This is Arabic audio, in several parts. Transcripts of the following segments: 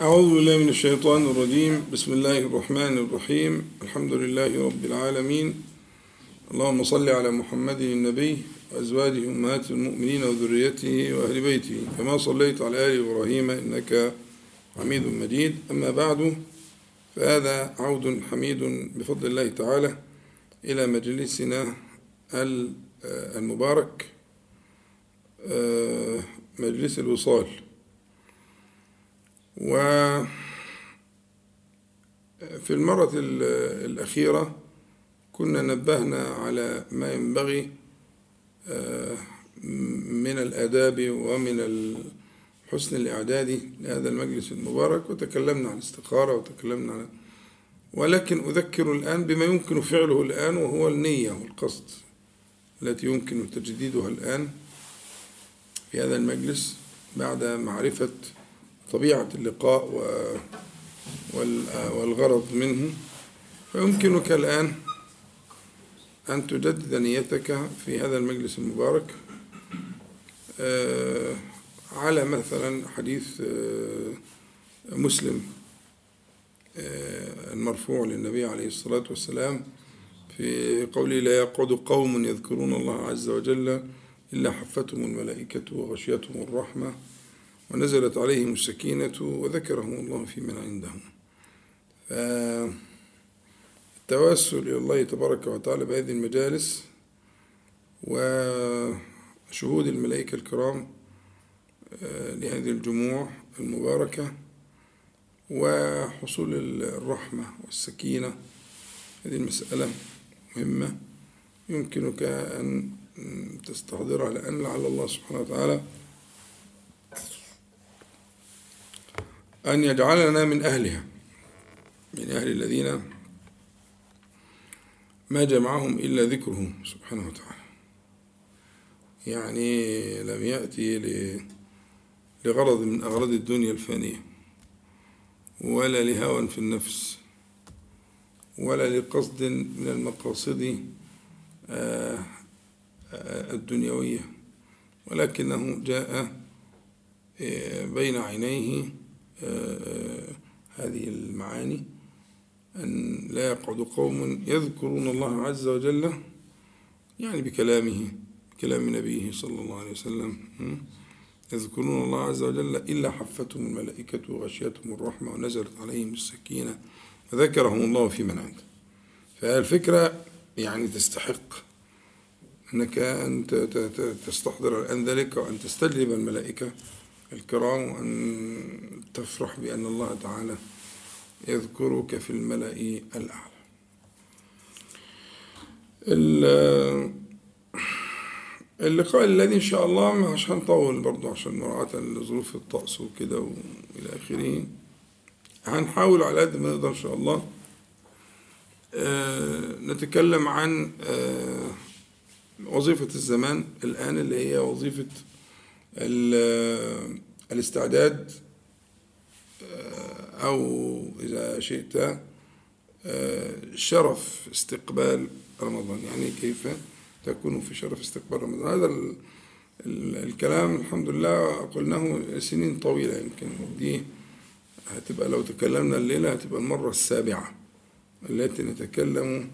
أعوذ بالله من الشيطان الرجيم. بسم الله الرحمن الرحيم. الحمد لله رب العالمين. اللهم صل على محمد النبي وأزواجه أمهات المؤمنين وذريته وأهل بيته. كما صليت على آل إبراهيم إنك حميد مجيد. أما بعد فهذا عود حميد بفضل الله تعالى إلى مجلسنا المبارك مجلس الوصال. وفي المرة الأخيرة كنا نبهنا على ما ينبغي من الآداب ومن حسن الإعداد لهذا المجلس المبارك وتكلمنا عن الاستخارة وتكلمنا عن ولكن أذكر الآن بما يمكن فعله الآن وهو النية والقصد التي يمكن تجديدها الآن في هذا المجلس بعد معرفة طبيعة اللقاء والغرض منه. فيمكنك الآن أن تجدد نيتك في هذا المجلس المبارك على مثلا حديث مسلم المرفوع للنبي عليه الصلاة والسلام في قوله لا يقعد قوم يذكرون الله عز وجل إلا حفتهم الملائكة وغشيتهم الرحمة. ونزلت عليهم السكينة وذكرهم الله في من عندهم التوسل إلى الله تبارك وتعالى بهذه المجالس وشهود الملائكة الكرام لهذه الجموع المباركة وحصول الرحمة والسكينة. هذه المسألة مهمة يمكنك أن تستحضرها لأن لعل الله سبحانه وتعالى أن يجعلنا من أهلها من أهل الذين ما جمعهم إلا ذكرهم سبحانه وتعالى. يعني لم يأتي لغرض من أغراض الدنيا الفانية ولا لهوى في النفس ولا لقصد من المقاصد الدنيوية ولكنه جاء بين عينيه هذه المعاني أن لا يقعد قوم يذكرون الله عز وجل يعني بكلامه بكلام نبيه صلى الله عليه وسلم يذكرون الله عز وجل إلا حفتهم الملائكة وغشيتهم الرحمة ونزلت عليهم السكينة وذكرهم الله في من عنده فالفكرة يعني تستحق أنك أن تستحضر الآن ذلك وأن تستجلب الملائكة الكرام وأن تفرح بأن الله تعالى يذكرك في الملأ الأعلى. اللقاء الذي إن شاء الله مش هنطول برضه عشان مراعاة لظروف الطقس وكده وإلى آخره. هنحاول على قد ما نقدر إن شاء الله. نتكلم عن وظيفة الزمان الآن اللي هي وظيفة الاستعداد أو إذا شئت شرف استقبال رمضان. يعني كيف تكون في شرف استقبال رمضان؟ هذا الكلام الحمد لله قلناه سنين طويلة. يمكن دي هتبقى لو تكلمنا الليلة هتبقى المرة السابعة التي نتكلم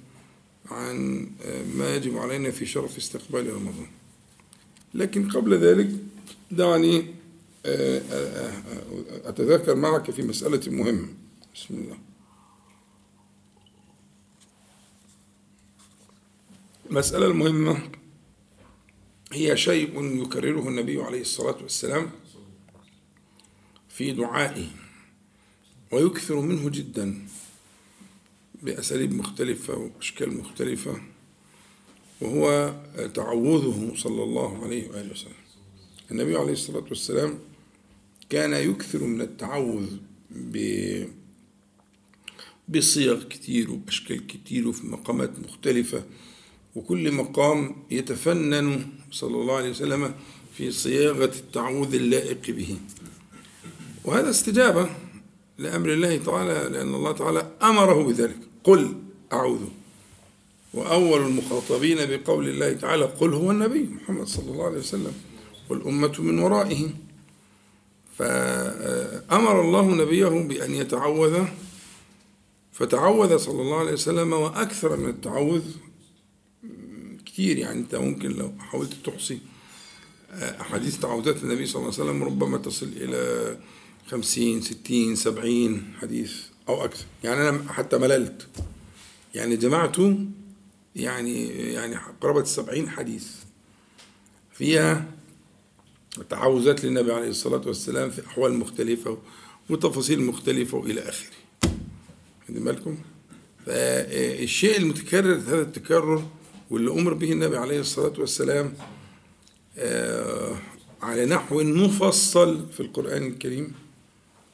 عن ما يجب علينا في شرف استقبال رمضان. لكن قبل ذلك دعني أتذكر معك في مسألة مهمة. بسم الله. المسألة المهمة هي شيء يكرره النبي عليه الصلاة والسلام في دعائه ويكثر منه جدا بأساليب مختلفة وأشكال مختلفة وهو تعوذه صلى الله عليه وآله وسلم. النبي عليه الصلاة والسلام كان يكثر من التعوذ ب بصيغ كتير وبأشكال كتير وفي مقامات مختلفة. وكل مقام يتفنن صلى الله عليه وسلم في صياغة التعوذ اللائق به. وهذا استجابة لأمر الله تعالى لأن الله تعالى أمره بذلك. قل أعوذ. وأول المخاطبين بقول الله تعالى قل هو النبي محمد صلى الله عليه وسلم. والأمة من ورائه فأمر الله نبيه بأن يتعوذ فتعوذ صلى الله عليه وسلم وأكثر من التعوذ كتير يعني أنت ممكن لو حاولت تحصي أحاديث تعوذات النبي صلى الله عليه وسلم ربما تصل إلى خمسين ستين سبعين حديث أو أكثر. يعني أنا حتى مللت. يعني جمعته يعني يعني قرابة السبعين حديث. فيها تعوذات للنبي عليه الصلاة والسلام في أحوال مختلفة وتفاصيل مختلفة وإلى آخره. خدوا بالكم؟ فالشيء المتكرر هذا التكرر واللي أمر به النبي عليه الصلاة والسلام آه، على نحو مفصل في القرآن الكريم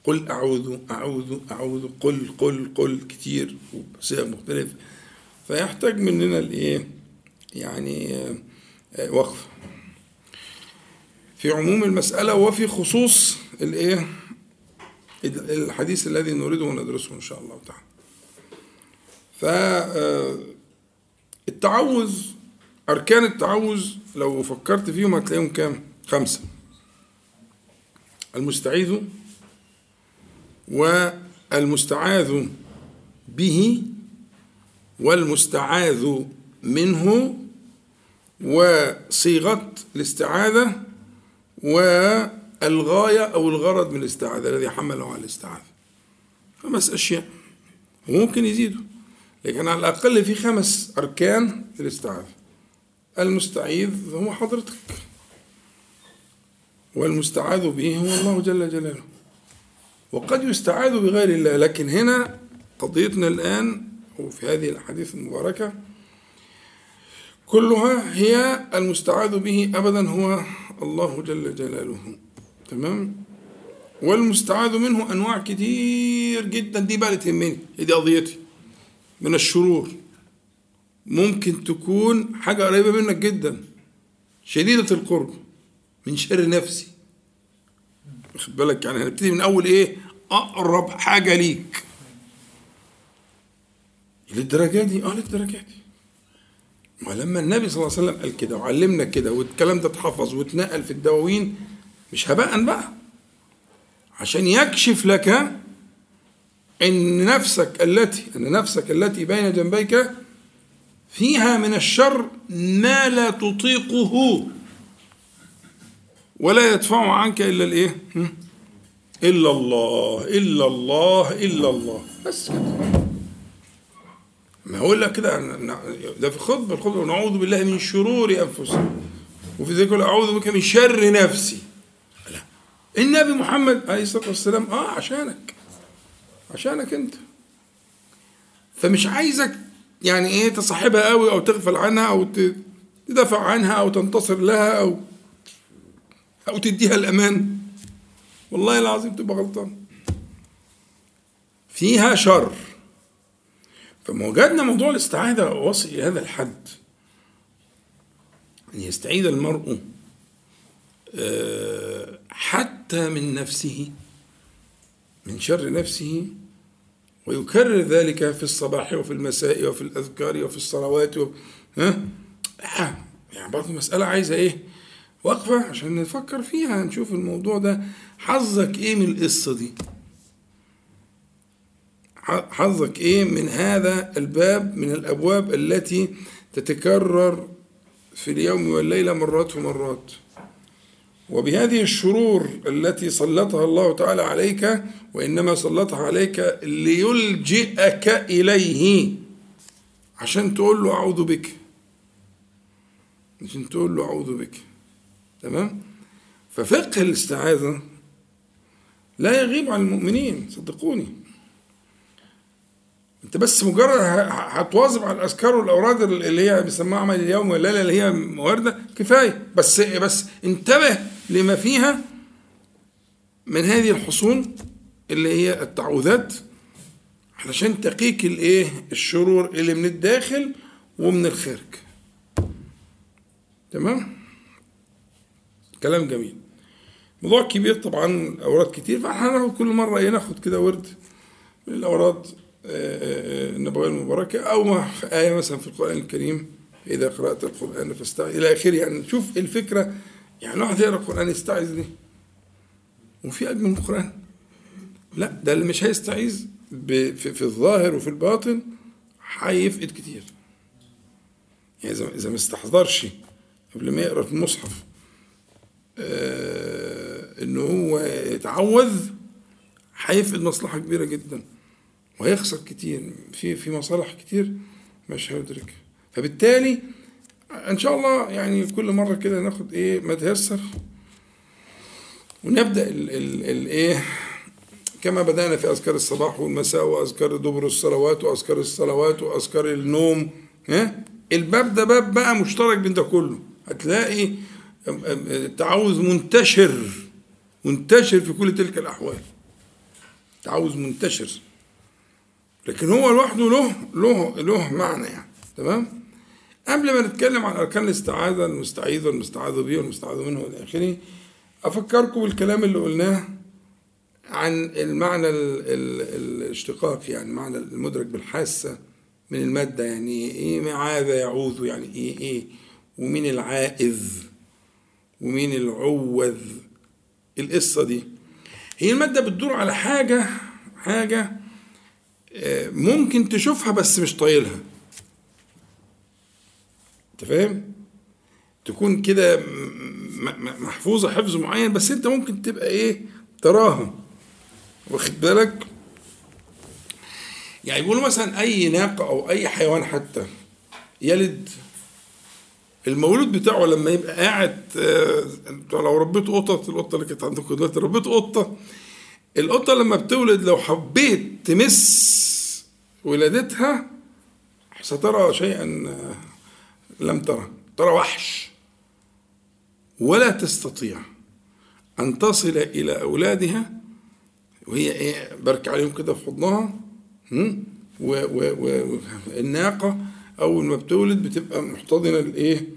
قل أعوذ أعوذ أعوذ قل قل قل كتير وبصيغ مختلفة. فيحتاج مننا الإيه؟ يعني آه، وقف. في عموم المسألة وفي خصوص الإيه؟ الحديث الذي نريده ندرسه إن شاء الله تعالى. فالتعوذ آه، أركان التعوذ لو فكرت فيهم هتلاقيهم كام؟ خمسة. المستعيذ والمستعاذ به والمستعاذ منه وصيغة الاستعاذة والغاية أو الغرض من الاستعاذة الذي حمله على الاستعاذة. خمس أشياء. وممكن يزيدوا لكن على الأقل في خمس أركان للاستعاذة. المستعيذ هو حضرتك. والمستعاذ به هو الله جل جلاله. وقد يستعاذ بغير الله لكن هنا قضيتنا الآن وفي هذه الأحاديث المباركة كلها هي المستعاذ به أبدا هو الله جل جلاله. تمام؟ والمستعاذ منه أنواع كتير جدا. دي بقى تهمني. دي قضيتي. من الشرور. ممكن تكون حاجة قريبة منك جدا. شديدة القرب. من شر نفسي. واخد بالك؟ يعني هنبتدي من أول إيه؟ أقرب حاجة ليك. للدرجة دي؟ آه للدرجة دي. ولما النبي صلى الله عليه وسلم قال كده وعلمنا كده والكلام ده اتحفظ واتنقل في الدواوين مش هباء بقى. عشان يكشف لك إن نفسك التي إن نفسك التي بين جنبيك فيها من الشر ما لا تطيقه. ولا يدفع عنك إلا الإيه؟ إلا الله إلا الله إلا الله. بس كده. ما هقول لك كده ده في خطبة الخطبة نعوذ بالله من شرور أنفسنا. وفي ذلك أعوذ بك من شر نفسي. لا. النبي محمد عليه الصلاة والسلام آه عشانك. عشانك أنت. فمش عايزك يعني إيه تصاحبها قوي أو تغفل عنها أو تدافع عنها أو تنتصر لها أو أو تديها الأمان. والله العظيم تبقى غلطان. فيها شر. فما وجدنا موضوع الاستعاذة واصل إلى هذا الحد. أن يستعيذ المرء آه، حتى من نفسه من شر نفسه ويكرر ذلك في الصباح وفي المساء وفي الأذكار وفي الصلوات و... ها؟ آه، يعني برضه المسألة عايزة إيه؟ وقفة عشان نفكر فيها نشوف الموضوع ده. حظك إيه من القصة دي؟ حظك إيه من هذا الباب من الأبواب التي تتكرر في اليوم والليلة مرات ومرات. وبهذه الشرور التي سلطها الله تعالى عليك وإنما سلطها عليك ليلجئك إليه. عشان تقول له أعوذ بك. عشان تقول له أعوذ بك. تمام؟ ففقه الاستعاذة لا يغيب عن المؤمنين صدقوني. انت بس مجرد هتواظب على الأذكار والأوراد اللي هي بيسموها عمل اليوم والليلة اللي هي وارده كفاية. بس بس؟ انتبه لما فيها من هذه الحصون اللي هي التعوذات علشان تقيك الإيه؟ الشرور اللي من الداخل ومن الخارج. تمام؟ كلام جميل. موضوع كبير طبعا اوراد كتير فإحنا كل مرة إيه؟ ناخد كده ورد من الأوراد النبوية المباركة أو في آية مثلا في القرآن الكريم إذا قرأت القرآن فاستعذ. إلى آخره يعني نشوف الفكرة يعني الواحد يقرأ القرآن يستعذ ليه؟ وفي أجمل من القرآن. لا ده اللي مش هيستعيذ في, الظاهر وفي الباطن هيفقد كتير. يعني إذا ما استحضرش قبل ما يقرأ في المصحف آه إن هو يتعوذ هيفقد مصلحة كبيرة جدا. وهيخسر كتير في في مصالح كتير مش هيدركها فبالتالي إن شاء الله يعني كل مرة كده ناخد إيه ما تيسر ونبدأ ال ال الايه كما بدأنا في أذكار الصباح والمساء وأذكار دبر الصلوات وأذكار الصلوات وأذكار النوم ها؟ الباب ده باب بقى مشترك بين ده كله. هتلاقي التعوذ منتشر منتشر في كل تلك الأحوال. تعوذ منتشر. لكن هو لوحده له له له معنى يعني. تمام؟ قبل ما نتكلم عن أركان الاستعاذة المستعيذ والمستعاذ به والمستعاذ منه والى آخره أفكركم بالكلام اللي قلناه عن المعنى ال ال الاشتقاق يعني معنى المدرك بالحاسة من المادة يعني إيه معاذ يعوذ يعني إيه إيه ومين العائذ ومين العوذ القصة دي. هي المادة بتدور على حاجة حاجة ممكن تشوفها بس مش طايلها. انت فاهم؟ تكون كده محفوظة حفظ معين بس انت ممكن تبقى إيه؟ تراها واخد بالك؟ يعني بيقولوا مثلا أي ناقه أو أي حيوان حتى يلد المولود بتاعه لما يبقى قاعد انت لو ربيت قطط القطة اللي كانت عندكم دلوقتي ربيت قطة القطة لما بتولد لو حبيت تمس ولادتها سترى شيئا لم ترى ترى وحش. ولا تستطيع أن تصل إلى أولادها. وهي إيه برك عليهم كده في حضنها. والناقة أول ما بتولد بتبقى محتضنة الإيه؟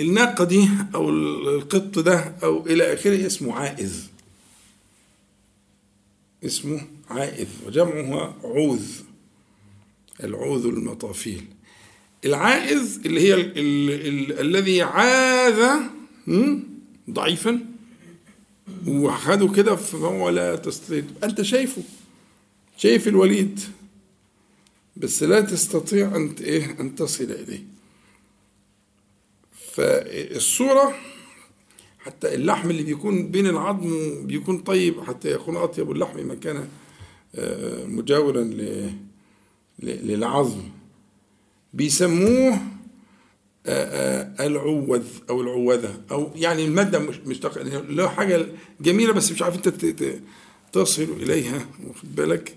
الناقة دي أو القط ده أو إلى آخره اسمه عائذ اسمه عائذ وجمعها عوذ العوذ المطافيل. العائذ اللي هي ال ال ال الذي عاذ ضعيفا. وخده كده فهو لا تستطيع. أنت شايفه. شايف الوليد. بس لا تستطيع أن إيه أن تصل إليه. فالصورة حتى اللحم اللي بيكون بين العظم بيكون طيب حتى يكون أطيب اللحم ما كان مجاورا للعظم. بيسموه العوذ أو العوذة أو يعني المادة مش مشتق له حاجة جميلة بس مش عارف أنت تصل إليها واخد بالك؟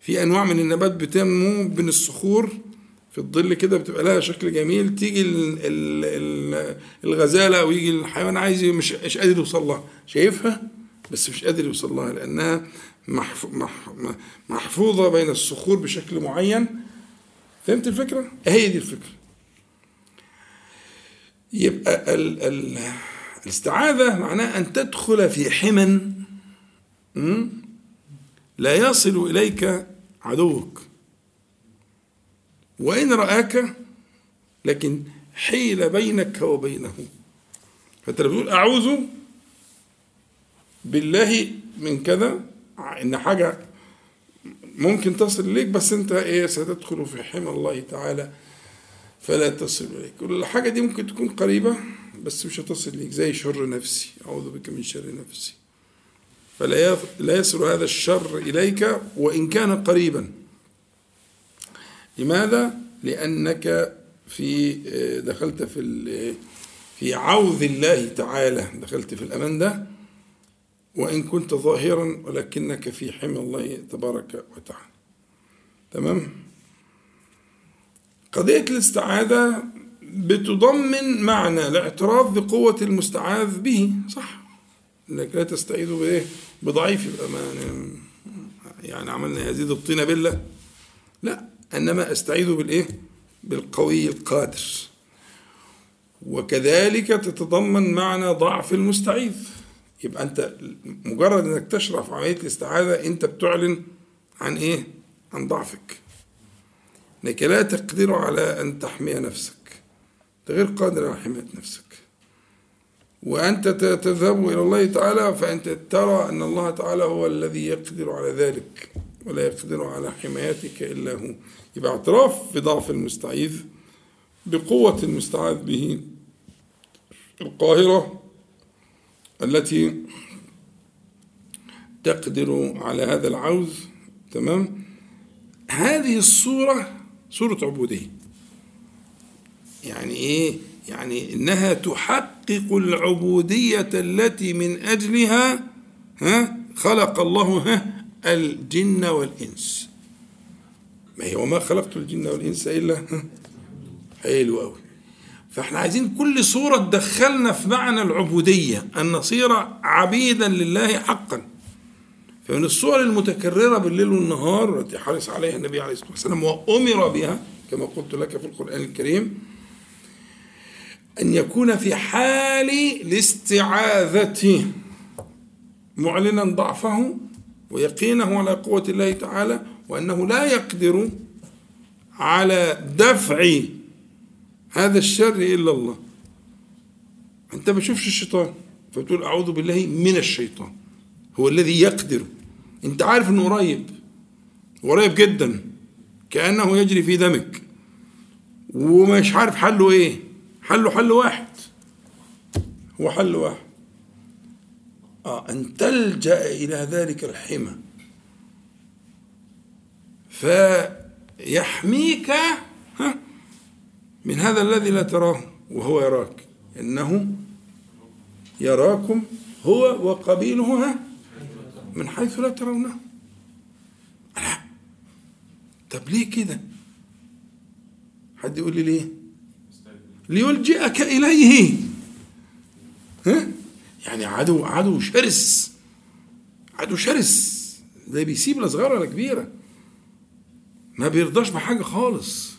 في أنواع من النبات بتنمو بين الصخور في الظل كده بتبقى لها شكل جميل تيجي ال ال الغزالة أو يجي الحيوان عايز مش مش قادر يوصل لها. شايفها بس مش قادر يوصل لها لأنها محفوظة بين الصخور بشكل معين. فهمت الفكرة؟ هي دي الفكرة. يبقى ال ال الاستعاذة معناه أن تدخل في حمى لا يصل إليك عدوك. وإن رآك لكن حيل بينك وبينه. فأنت بتقول أعوذ بالله من كذا إن حاجة ممكن تصل إليك بس أنت إيه ستدخل في حمى الله تعالى فلا تصل إليك. الحاجة دي ممكن تكون قريبة بس مش هتصل إليك زي شر نفسي. أعوذ بك من شر نفسي. فلا لا يصل هذا الشر إليك وإن كان قريبا. لماذا؟ لأنك في دخلت في في عوذ الله تعالى. دخلت في الأمان ده وإن كنت ظاهرا ولكنك في حمى الله تبارك وتعالى. تمام؟ قضية الاستعاذة بتضمن معنى الاعتراف بقوة المستعاذ به. صح. انك لا تستعيذ بإيه؟ بضعيف يبقى يعني عملنا يزيد الطين بالله. لا. أنما أستعيذ بالإيه؟ بالقوي القادر. وكذلك تتضمن معنى ضعف المستعيذ. يبقى أنت مجرد إنك تشرع في عملية الاستعاذة أنت بتعلن عن إيه؟ عن ضعفك. انك لا تقدر على أن تحمي نفسك. انت غير قادر على حماية نفسك. وأنت تذهب إلى الله تعالى فأنت ترى أن الله تعالى هو الذي يقدر على ذلك ولا يقدر على حمايتك إلا هو. يبقى اعتراف بضعف المستعيذ بقوة المستعاذ به القاهرة التي تقدر على هذا العوز. تمام؟ هذه الصورة صورة عبودية. يعني إيه؟ يعني إنها تحقق العبودية التي من أجلها ها خلق الله ها الجن والإنس. ما هي وما خلقت الجن والإنس إلا حلو أوي. فإحنا عايزين كل صورة تدخلنا في معنى العبودية أن نصير عبيدا لله حقا. فمن الصور المتكررة بالليل والنهار والتي حرص عليها النبي عليه الصلاة والسلام وأمر بها كما قلت لك في القرآن الكريم أن يكون في حال الاستعاذة. معلنا ضعفه ويقينه على قوة الله تعالى وأنه لا يقدر على دفع هذا الشر إلا الله. أنت ما بتشوفش الشيطان فتقول أعوذ بالله من الشيطان. هو الذي يقدر. أنت عارف أنه قريب قريب جدا كأنه يجري في دمك. ومش عارف حله إيه. حله حل واحد. هو حل واحد. آه أن تلجأ إلى ذلك الحمى. فيحميك من هذا الذي لا تراه وهو يراك. إنه يراكم هو وقبيله من حيث لا ترونه. لا طب ليه كده؟ حد يقول لي ليه؟ ليلجئك إليه. ها يعني عدو عدو شرس عدو شرس. ده بيسيب لا صغيرة ولا كبيرة. ما بيرضاش بحاجة خالص.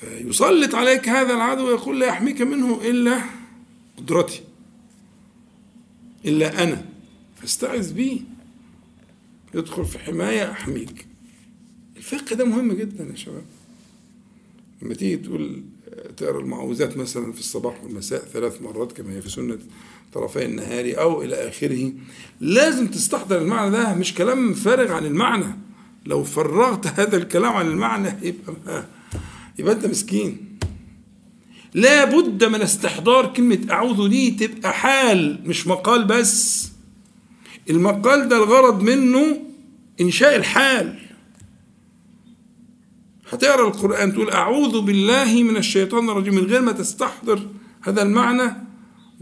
فيسلط عليك هذا العدو ويقول لا يحميك منه إلا قدرتي. إلا أنا. فاستعذ بي يدخل في حماية أحميك. الفقه ده مهم جدا يا شباب. لما تيجي تقول تقرأ المعوذات مثلا في الصباح والمساء ثلاث مرات كما هي في سنة طرفي النهار أو إلى آخره لازم تستحضر المعنى ده مش كلام فارغ عن المعنى. لو فرغت هذا الكلام عن المعنى يبقى يبقى أنت مسكين. لا بد من استحضار كلمة أعوذ دي تبقى حال مش مقال بس. المقال ده الغرض منه إنشاء الحال. هتقرأ القرآن تقول أعوذ بالله من الشيطان الرجيم من غير ما تستحضر هذا المعنى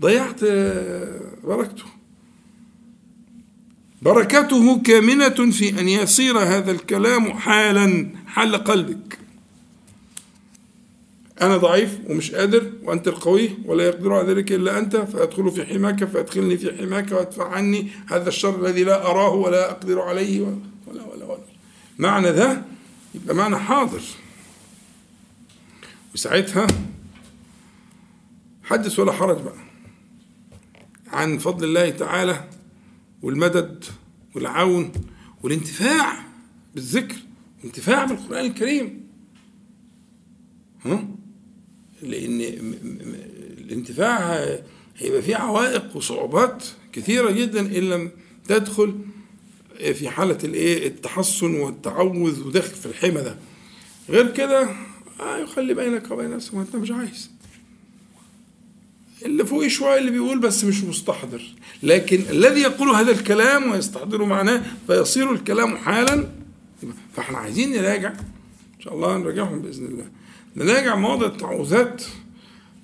ضيعت بركته. بركته كامنة في أن يصير هذا الكلام حالا حال قلبك. أنا ضعيف ومش قادر وأنت القوي ولا يقدر على ذلك إلا أنت فأدخل في حماك فأدخلني في حماك وأدفع عني هذا الشر الذي لا أراه ولا أقدر عليه ولا ولا ولا, ولا. معنى ده يبقى معنى حاضر. وساعتها حدث ولا حرج بقى. عن فضل الله تعالى والمدد والعون والانتفاع بالذكر الانتفاع بالقرآن الكريم. ها؟ لأن الانتفاع هيبقى فيه عوائق وصعوبات كثيرة جدا إن لم تدخل في حالة الإيه؟ التحصن والتعوذ وداخل في الحمى ده. غير كده آه يخلي بينك وبين نفسك وانت مش عايز. اللي فوق شوية اللي بيقول بس مش مستحضر. لكن الذي يقول هذا الكلام ويستحضر معناه فيصير الكلام حالا فاحنا عايزين نراجع. إن شاء الله نراجعهم بإذن الله. نراجع مواضع التعوذات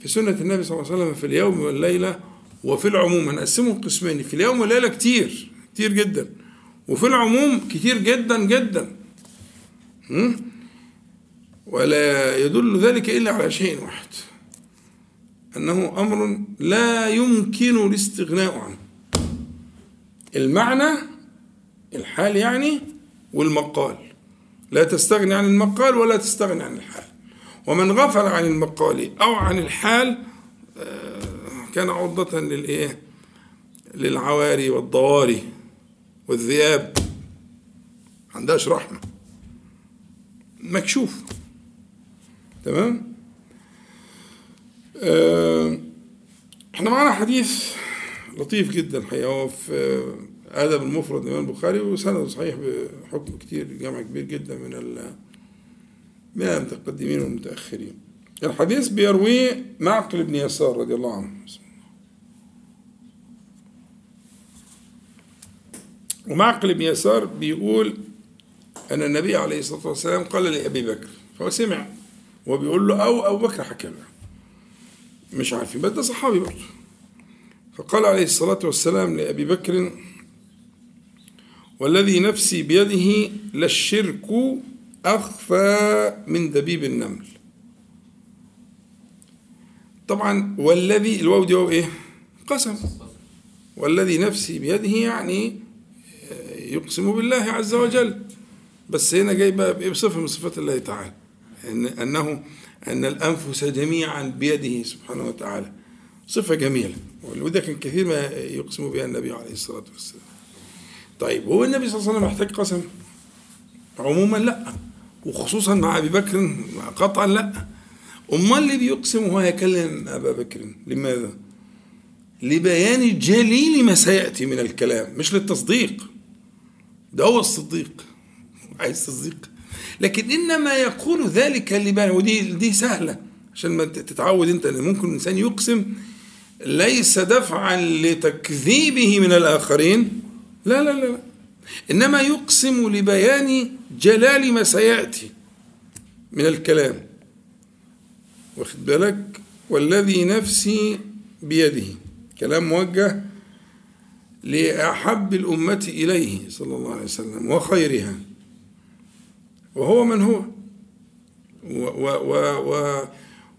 في سنة النبي صلى الله عليه وسلم في اليوم والليلة وفي العموم. هنقسمهم قسمين في اليوم والليلة كتير كتير جدا. وفي العموم كتير جدا جدا. ولا يدل ذلك إلا على شيء واحد. أنه أمر لا يمكن الاستغناء عنه. المعنى الحال يعني والمقال. لا تستغني عن المقال ولا تستغني عن الحال. ومن غفل عن المقال أو عن الحال كان عرضة للإيه؟ للعواري والضواري والذئاب. عندهاش رحمة. مكشوف. تمام؟ آه، إحنا معانا حديث لطيف جدا الحقيقة هو في أدب المفرد الإمام البخاري وسنده صحيح بحكم كتير جمع كبير جدا من من المتقدمين والمتأخرين. الحديث بيرويه معقل بن يسار رضي الله عنه. ومعقل بن يسار بيقول أن النبي عليه الصلاة والسلام قال لأبي بكر فهو سمع وبيقول له أو أبو بكر حكى له. مش عارفين. بس ده صحابي برضه. فقال عليه الصلاة والسلام لأبي بكر والذي نفسي بيده للشرك أخفى من دبيب النمل. طبعا والذي الواو دي واو إيه؟ قسم. والذي نفسي بيده يعني يقسم بالله عز وجل. بس هنا جاي بقى بصفة من صفات الله تعالى. أنه أن الأنفس جميعا بيده سبحانه وتعالى. صفة جميلة وده كان كثير ما يقسم بها النبي عليه الصلاة والسلام. طيب هو النبي صلى الله عليه وسلم محتاج قسم؟ عموما لا وخصوصا مع أبي بكر قطعا لا. أمال اللي بيقسم وهو يكلم أبا بكر لماذا؟ لبيان جليل ما سيأتي من الكلام مش للتصديق. ده هو الصديق. عايز تصديق؟ لكن إنما يقول ذلك لبان ودي دي سهلة عشان ما تتعود أنت إن ممكن الانسان يقسم. ليس دفعا لتكذيبه من الآخرين. لا لا لا. إنما يقسم لبيان جلال ما سيأتي من الكلام. واخد بالك؟ والذي نفسي بيده. كلام موجه لأحب الأمة إليه صلى الله عليه وسلم وخيرها. وهو من هو؟ و و و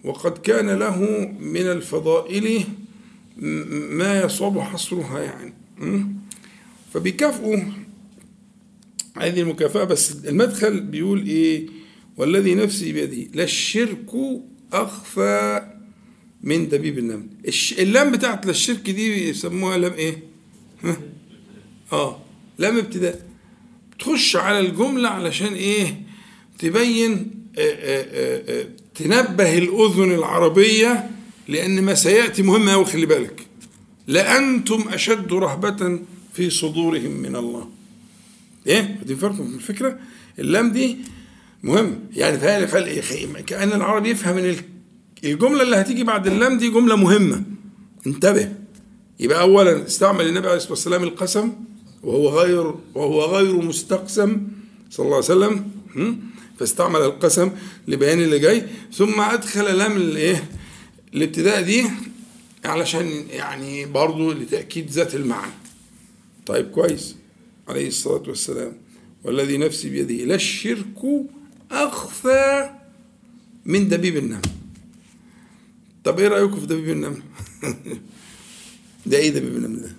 وقد كان له من الفضائل ما يصعب حصرها يعني. فبيكافئوا هذه المكافأة. بس المدخل بيقول إيه؟ والذي نفسي بيده. لا الشرك أخفى من دبيب النمل. اللام بتاعت لا الشرك دي يسموها لام إيه؟ ها؟ آه لام ابتداء. تخش على الجملة علشان إيه؟ تبين آآ آآ آآ تنبه الأذن العربية لأن ما سيأتي مهم أوي خلي بالك. لأنتم أشد رهبة في صدورهم من الله. إيه؟ دي فرق من الفكرة؟ اللام دي مهم. يعني كأن العرب يفهم إن الجملة اللي هتيجي بعد اللام دي جملة مهمة. انتبه. يبقى اولا استعمل النبي عليه الصلاة والسلام القسم وهو غير وهو غير مستقسم صلى الله عليه وسلم. فاستعمل القسم لبيان اللي جاي ثم أدخل لام الايه؟ الابتداء دي علشان يعني برضه لتأكيد ذات المعنى. طيب كويس. عليه الصلاة والسلام. والذي نفسي بيده لا الشرك أخفى من دبيب النمل. طب إيه رأيكم في دبيب النمل؟ ده إيه دبيب النمل ده؟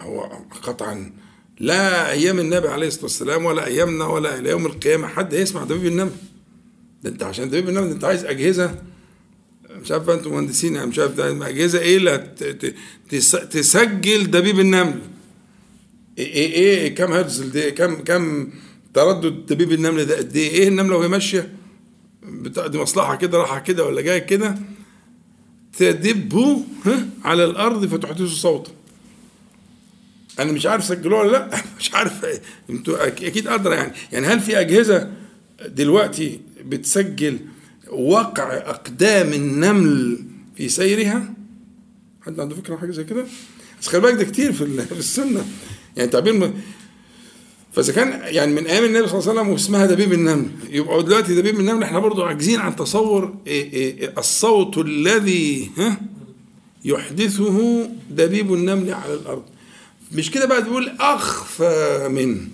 هو قطعا لا أيام النبي عليه الصلاة والسلام ولا أيامنا ولا إلى يوم القيامة حد هيسمع دبيب النمل ده أنت عشان دبيب النمل أنت عايز أجهزة. مش عارف أنتم مهندسين يعني مش عارف ده أجهزة إيه اللي تسجل دبيب النمل إيه إيه, إيه كم هرتز دي كم كم تردد دبيب النمل ده قد إيه؟ إيه النمله وهي ماشية؟ دي مصلحة كده رايحه كده ولا جاية كده؟ تدبوا على الأرض فتحدثوا صوتا. أنا مش عارف سجلوها ولا لأ. مش عارف. أنتوا أكيد أدرى يعني. يعني هل في أجهزة دلوقتي بتسجل وقع أقدام النمل في سيرها؟ حد عنده فكرة حاجة زي كده؟ بس خلي بالك ده كتير في في السنة. يعني تعبير فإذا كان يعني من أيام النبي صلى الله عليه وسلم واسمها دبيب النمل. يبقى دلوقتي دبيب النمل إحنا برضو عاجزين عن تصور إيه إيه الصوت الذي ها يحدثه دبيب النمل على الأرض. مش كده بقى تقول أخفى من؟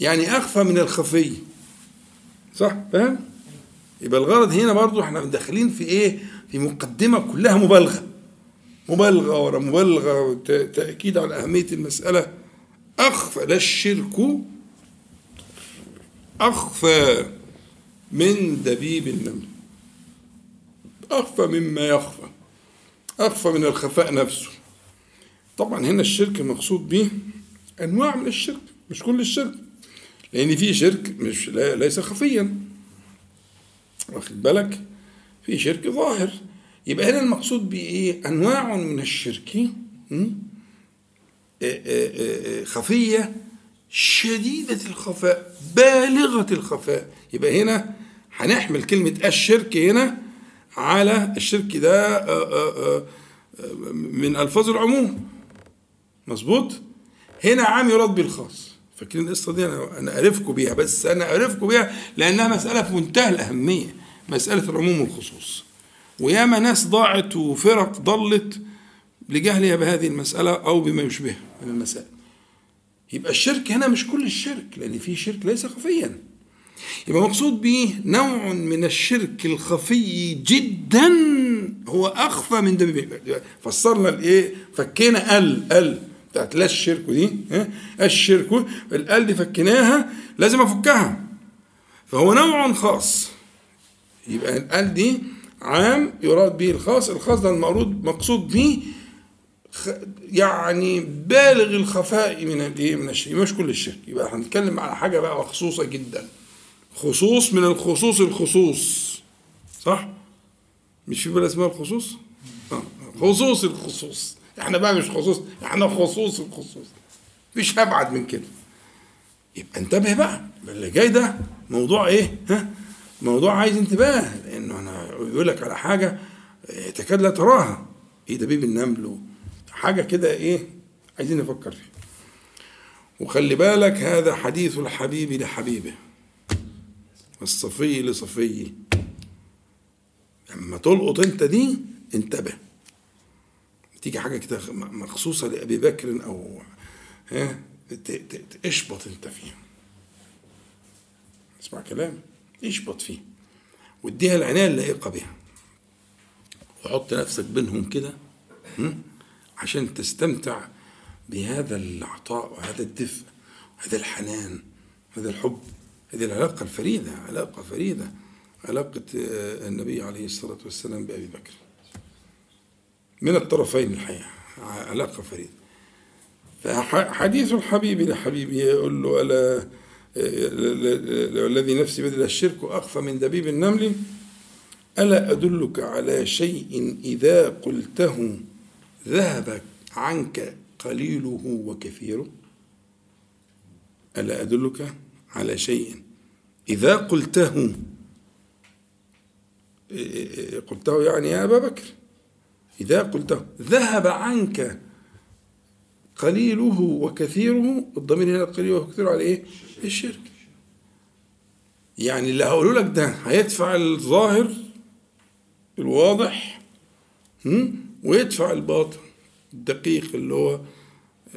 يعني أخفى من الخفي. صح؟ فاهم؟ يبقى الغرض هنا برضو إحنا داخلين في إيه؟ في مقدمة كلها مبالغة. مبالغة ورا مبالغة تأكيد على أهمية المسألة. أخفى لا الشرك أخفى من دبيب النمل. أخفى مما يخفى. أخفى من الخفاء نفسه. طبعا هنا الشرك المقصود به أنواع من الشرك مش كل الشرك لأن في شرك مش ليس خفيا. واخد بالك؟ في شرك ظاهر. يبقى هنا المقصود بإيه؟ أنواع من الشرك خفية شديدة الخفاء بالغة الخفاء. يبقى هنا هنحمل كلمة الشرك هنا على الشرك ده من ألفاظ العموم. مظبوط؟ هنا عام يراد بالخاص فاكرين القصة دي؟ أنا أعرفكم بيها بس أنا أعرفكم بيها لأنها مسألة في منتهى الأهمية مسألة العموم والخصوص. وياما ناس ضاعت وفرق ضلت لجهلها بهذه المسألة أو بما يشبهها من المسائل. يبقى الشرك هنا مش كل الشرك لأن في شرك ليس خفيا. يبقى مقصود به نوع من الشرك الخفي جدا هو أخفى من دم فسرنا الإيه؟ فكينا ال ال بتاعت لا الشرك دي الشرك الآل دي فكيناها لازم أفكها. فهو نوع خاص. يبقى الآل دي عام يراد به الخاص الخاص ده المقصود مقصود به يعني بالغ الخفاء من الايه من الشيء مش كل الشرك. يبقى هنتكلم على حاجة بقى مخصوصة جدا. خصوص من الخصوص الخصوص. صح؟ مش في بلد اسمها الخصوص؟ آه. خصوص الخصوص. إحنا بقى مش خصوص إحنا خصوص الخصوص. مفيش ابعد من كده. يبقى انتبه بقى اللي جاي ده. موضوع إيه؟ ها؟ موضوع عايز انتباه لأنه أنا يقول لك على حاجة تكاد لا تراها. إيه دبيب النمل حاجة كده إيه؟ عايزين نفكر فيها. وخلي بالك هذا حديث الحبيب لحبيبه. والصفي لصفيه لما تلقط أنت دي انتبه. تيجي حاجة كده مخصوصة لأبي بكر أو ها اشبط أنت فيها. اسمع كلام اشبط فيه واديها العناية اللائقة بها. وحط نفسك بينهم كده عشان تستمتع بهذا العطاء وهذا الدفء وهذا الحنان وهذا الحب هذه العلاقة الفريدة علاقة فريدة علاقة النبي عليه الصلاة والسلام بأبي بكر. من الطرفين الحقيقة علاقة فريدة فحديث الحبيب لحبيبه يقول له ألا الذي نفسي بدل الشرك أخفى من دبيب النمل؟ ألا أدلك على شيء إذا قلته ذهب عنك قليله وكثيره؟ ألا أدلك على شيء إذا قلته؟ قلته يعني يا أبا بكر. إذا قلته ذهب عنك قليله وكثيره الضمير هنا قليله وكثيره على إيه؟ الشرك. يعني اللي هقوله لك ده هيدفع الظاهر الواضح ويدفع الباطن الدقيق اللي هو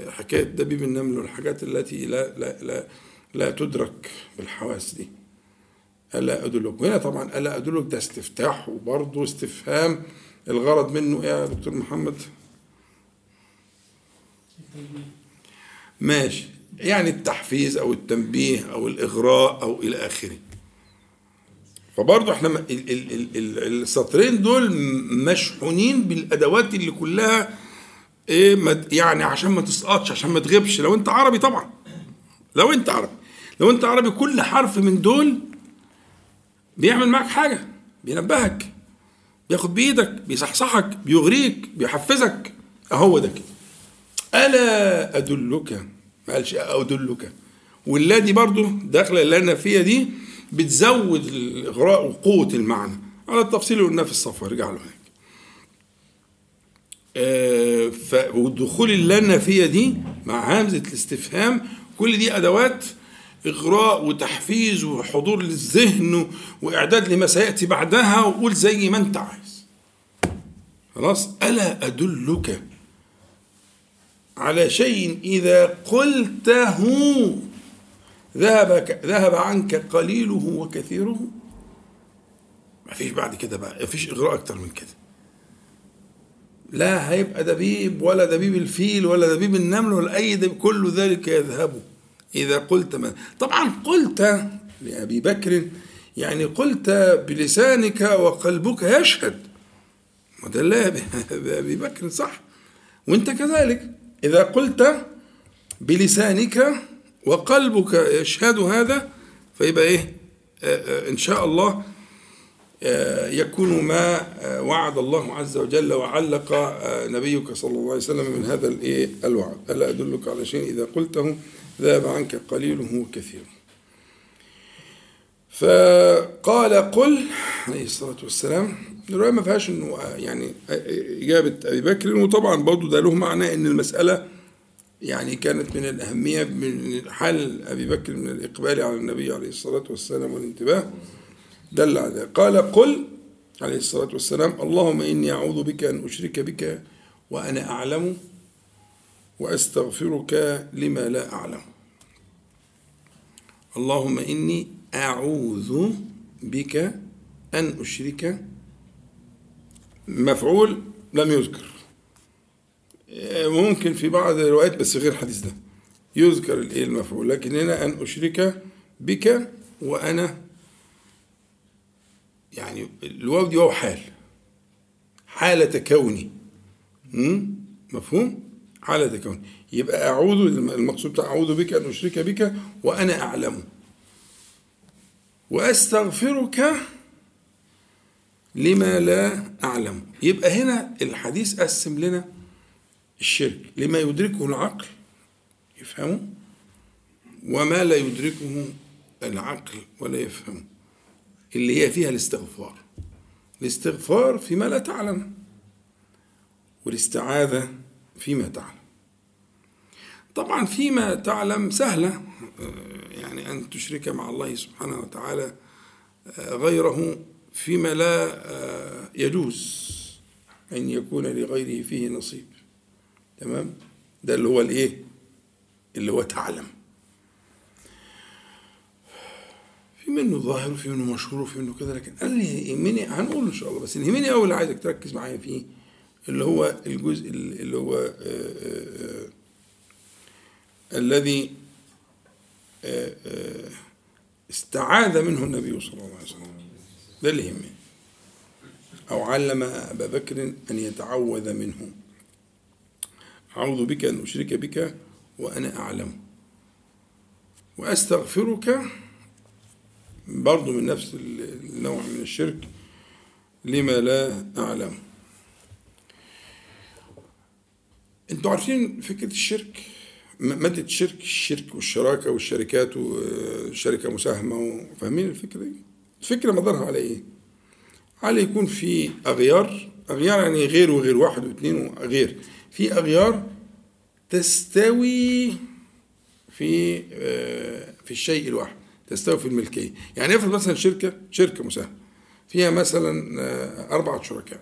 حكاية دبيب النمل والحاجات التي لا لا لا لا تدرك بالحواس دي. ألا أدلك؟ وهنا طبعا ألا أدلك ده استفتاح وبرضه استفهام الغرض منه إيه يا دكتور محمد؟ ماشي. يعني التحفيز أو التنبيه أو الإغراء أو إلى آخره. فبرضه إحنا السطرين دول مشحونين بالأدوات اللي كلها إيه يعني عشان ما تسقطش عشان ما تغيبش. لو أنت عربي طبعا. لو أنت عربي. لو أنت عربي كل حرف من دول بيعمل معك حاجة بينبهك. بياخد بإيدك بيصحصحك بيغريك بيحفزك. أهو ده كده. ألا أدلك؟ ما قالش أدلك. والذي برضه داخله اللي أنا فيها دي بتزود الإغراء وقوة المعنى. على التفصيل اللي قلناه في الصفحه ارجع له هناك. آه ف ودخول اللنا فيها دي مع همزة الاستفهام كل دي أدوات إغراء وتحفيز وحضور للذهن وإعداد لما سيأتي بعدها. وقول زي ما أنت عايز. خلاص؟ ألا أدلك على شيء إذا قلته؟ ذهب ذهب عنك قليله وكثيره؟ ما فيش بعد كده بقى ما فيش إغراء أكتر من كده. لا هيبقى دبيب ولا دبيب الفيل ولا دبيب النمل ولا أي دبيب كل ذلك يذهب إذا قلت ما. طبعا قلت لأبي بكر يعني قلت بلسانك وقلبك يشهد. لا ابي بكر صح. وأنت كذلك. إذا قلت بلسانك وقلبك يشهد هذا فيبقى إيه؟ آآ آآ إن شاء الله آه، يكون ما آه، وعد الله عز وجل وعلق آه، نبيك صلى الله عليه وسلم من هذا الإيه؟ الوعد. ألا أدلك على شيء؟ إذا قلته ذهب عنك قليله وكثيره فقال قل عليه الصلاة والسلام الرواية ما فيهاش إنه يعني إجابة أبي بكر وطبعا برضه ده له معنى إن المسألة يعني كانت من الأهمية من حال أبي بكر من الإقبال على النبي عليه الصلاة والسلام والانتباه دل على قال قل عليه الصلاة والسلام اللهم إني أعوذ بك أن أشرك بك وأنا أعلم وأستغفرك لما لا أعلم. اللهم إني أعوذ بك أن أشرك مفعول لم يذكر. ممكن في بعض الروايات بس غير الحديث ده. يذكر الإيه المفعول؟ لكن هنا أن أشرك بك وأنا يعني الواو دي واو حال. حالة كوني. مفهوم؟ حالة كوني. يبقى أعوذ المقصود بتاع أعوذ بك أن أشرك بك وأنا أعلم. وأستغفرك لما لا أعلم. يبقى هنا الحديث قسم لنا الشرك. لما يدركه العقل يفهمه وما لا يدركه العقل ولا يفهمه اللي هي فيها الاستغفار. الاستغفار فيما لا تعلم والاستعاذة فيما تعلم. طبعا فيما تعلم سهلة. يعني أن تشرك مع الله سبحانه وتعالى غيره فيما لا يجوز أن يكون لغيره فيه نصيب. تمام؟ ده اللي هو الإيه؟ اللي هو تعلم. في منه ظاهر وفي منه مشهور وفي منه كذا لكن أنا اللي يهمني هنقول إن شاء الله بس اللي يهمني قوي اللي عايزك تركز معايا فيه اللي هو الجزء اللي هو آآ آآ الذي استعاذ منه النبي صلى الله عليه وسلم. ده اللي يهمني. أو علم أبا بكر أن يتعوذ منه. أعوذ بك أن أشرك بك وأنا أعلم. وأستغفرك برضه من نفس النوع من الشرك لما لا أعلم. أنتوا عارفين فكرة الشرك؟ مادة الشرك الشرك والشراكة والشركات وشركة مساهمة فاهمين الفكرة دي؟ الفكرة مدارها على إيه؟ على يكون في أغيار أغيار يعني غير وغير واحد واثنين وغير. في أغيار تستوي في في الشيء الواحد تستوي في الملكية. يعني افرض مثلا شركة شركة مساهمة فيها مثلا أربعة شركاء.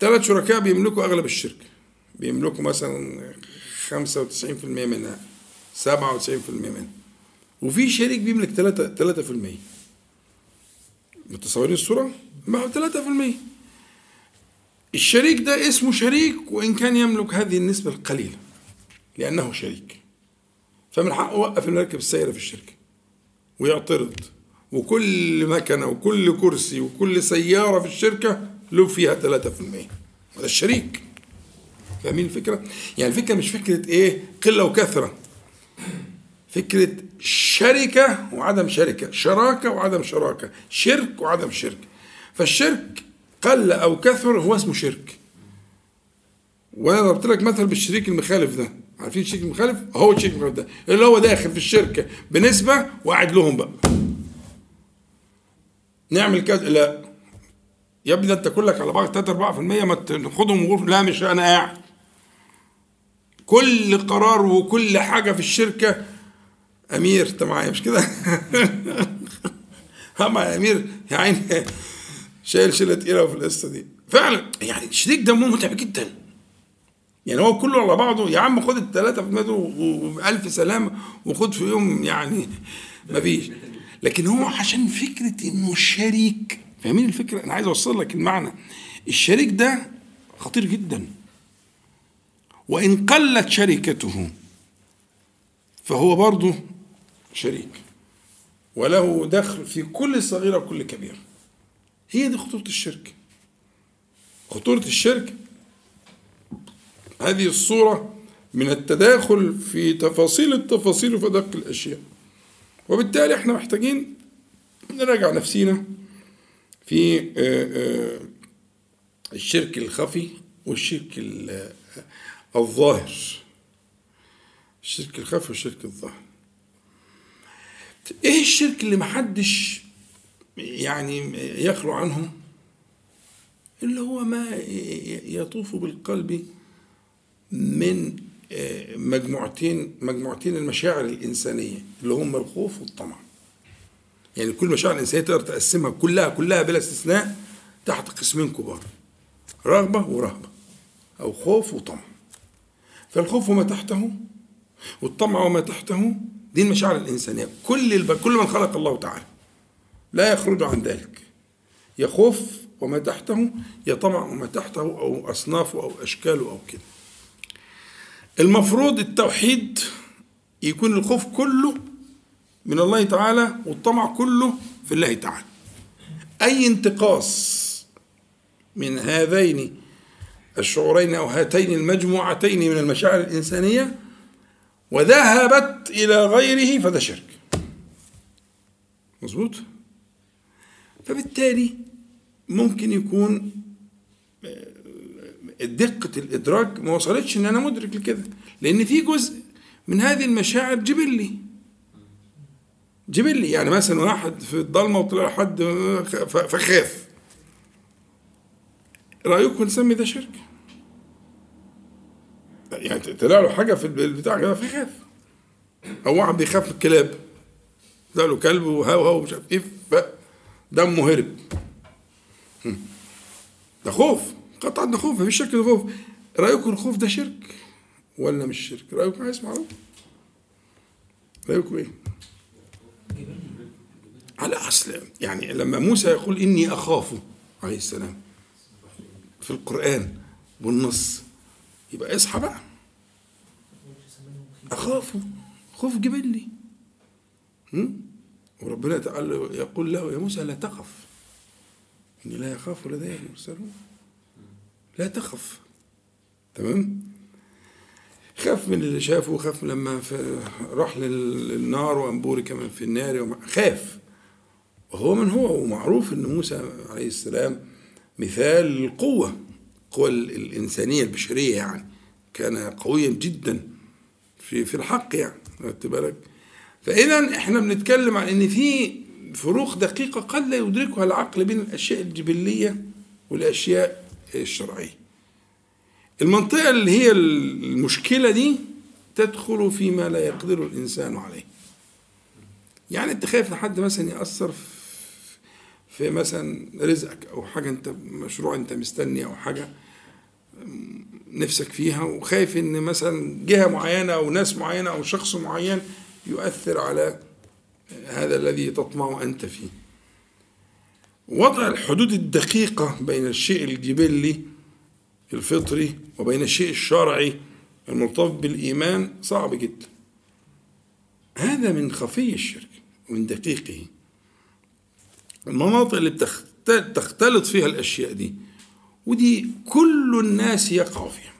ثلاث شركاء بيملكوا أغلب الشركة. بيملكوا مثلا 95% منها 97% منها. وفي شريك بيملك 3 3% متصورين الصورة؟ ما هو 3% الشريك ده اسمه شريك وإن كان يملك هذه النسبة القليلة لأنه شريك. فمن حقه يوقف المركب السائرة في الشركة ويعترض. وكل مكنة وكل كرسي وكل سيارة في الشركة له فيها 3% هذا الشريك. فاهمين الفكرة؟ يعني الفكرة مش فكرة إيه؟ قلة وكثرة. فكرة شركة وعدم شركة شراكة وعدم شراكة شرك وعدم شرك. فالشرك قل أو كثر هو اسمه شرك. وأنا ضربت لك مثل بالشريك المخالف ده. عارفين الشريك المخالف؟ هو الشريك المخالف ده. اللي هو داخل في الشركة بنسبة وقاعد لهم بقى. نعمل كذا. لا. يا ابني ده انت كلك على بعض 3 4% ما تاخدهم لا مش أنا قاعد. كل قرار وكل حاجة في الشركة أمير انت معايا مش كده؟ يا أمير يا عيني شايل شيله تقيلة في القصة دي. فعلا يعني الشريك ده متعب جدا. يعني هو كله على بعضه. يا عم خد الثلاثة في مدو وبألف سلامة وخد في يوم يعني مفيش لكن هو عشان فكرة إنه شريك فاهمين الفكرة؟ أنا عايز أوصل لك المعنى. الشريك ده خطير جدا. وإن قلت شركته فهو برضه شريك. وله دخل في كل صغيرة وكل كبيرة هي دي خطورة الشرك. خطورة الشرك هذه الصورة من التداخل في تفاصيل التفاصيل وفي دق الأشياء. وبالتالي إحنا محتاجين نراجع نفسينا في آه، آه، الشرك الخفي والشرك الظاهر. الشرك الخفي والشرك الظاهر. إيه الشرك اللي محدش يعني يخلو عنه اللي هو ما يطوف بالقلب من آه، مجموعتين مجموعتين المشاعر الإنسانية اللي هم الخوف والطمع. يعني كل مشاعر الإنسانية تقدر تقسمها كلها كلها بلا استثناء تحت قسمين كبار رغبة ورهبة أو خوف وطمع. فالخوف وما تحته والطمع وما تحته دي المشاعر الإنسانية. كل الب... كل من خلق الله تعالى لا يخرج عن ذلك. يخوف وما تحته يطمع وما تحته أو أصنافه أو أشكاله أو كده. المفروض التوحيد يكون الخوف كله من الله تعالى والطمع كله في الله تعالى. أي انتقاص من هذين الشعورين أو هاتين المجموعتين من المشاعر الإنسانية وذهبت إلى غيره فده شرك. مظبوط؟ فبالتالي ممكن يكون آه، دقة الإدراك ما وصلتش إن أنا مدرك لكده لأن في جزء من هذه المشاعر جبلي جبلي يعني مثلا واحد في الضلمة وطلع حد فخاف. رأيكم نسمي ده شرك؟ يعني طلع له حاجة في البتاع كده فخاف أو واحد بيخاف من الكلاب. طلع له كلب وهو هو مش عارف إيه دمه هرب. ده خوف. قطعا ده خوف مفيش شك خوف. رأيكم الخوف ده شرك ولا مش شرك؟ رأيكم عايز معروف رأيكم إيه؟ على أصل يعني لما موسى يقول إني أخاف عليه السلام في القرآن والنص يبقى اصحى بقى. أخاف. خوف جبلي وربنا تعالى يقول له يا موسى لا تخف. إني لا يخاف لدي المرسلون لا تخف. تمام؟ خاف من اللي شافه خاف لما راح للنار وأنبوري كمان في النار خاف. وهو من هو ومعروف أن موسى عليه السلام مثال للقوة القوة الإنسانية البشرية يعني كان قويا جدا في في الحق يعني خدت بالك؟ فإذا إحنا بنتكلم عن إن في فروق دقيقة قد لا يدركها العقل بين الأشياء الجبلية والأشياء الشرعية. المنطقة اللي هي المشكلة دي تدخل فيما لا يقدر الإنسان عليه. يعني أنت خايف لحد مثلا يأثر في مثلا رزقك أو حاجة أنت مشروع أنت مستني أو حاجة نفسك فيها وخايف إن مثلا جهة معينة أو ناس معينة أو شخص معين يؤثر على هذا الذي تطمع أنت فيه. وضع الحدود الدقيقة بين الشيء الجبلي الفطري وبين الشيء الشرعي المرتبط بالإيمان صعب جدا. هذا من خفي الشرك ومن دقيقه. المناطق اللي بتختلط فيها الأشياء دي ودي كل الناس يقع فيها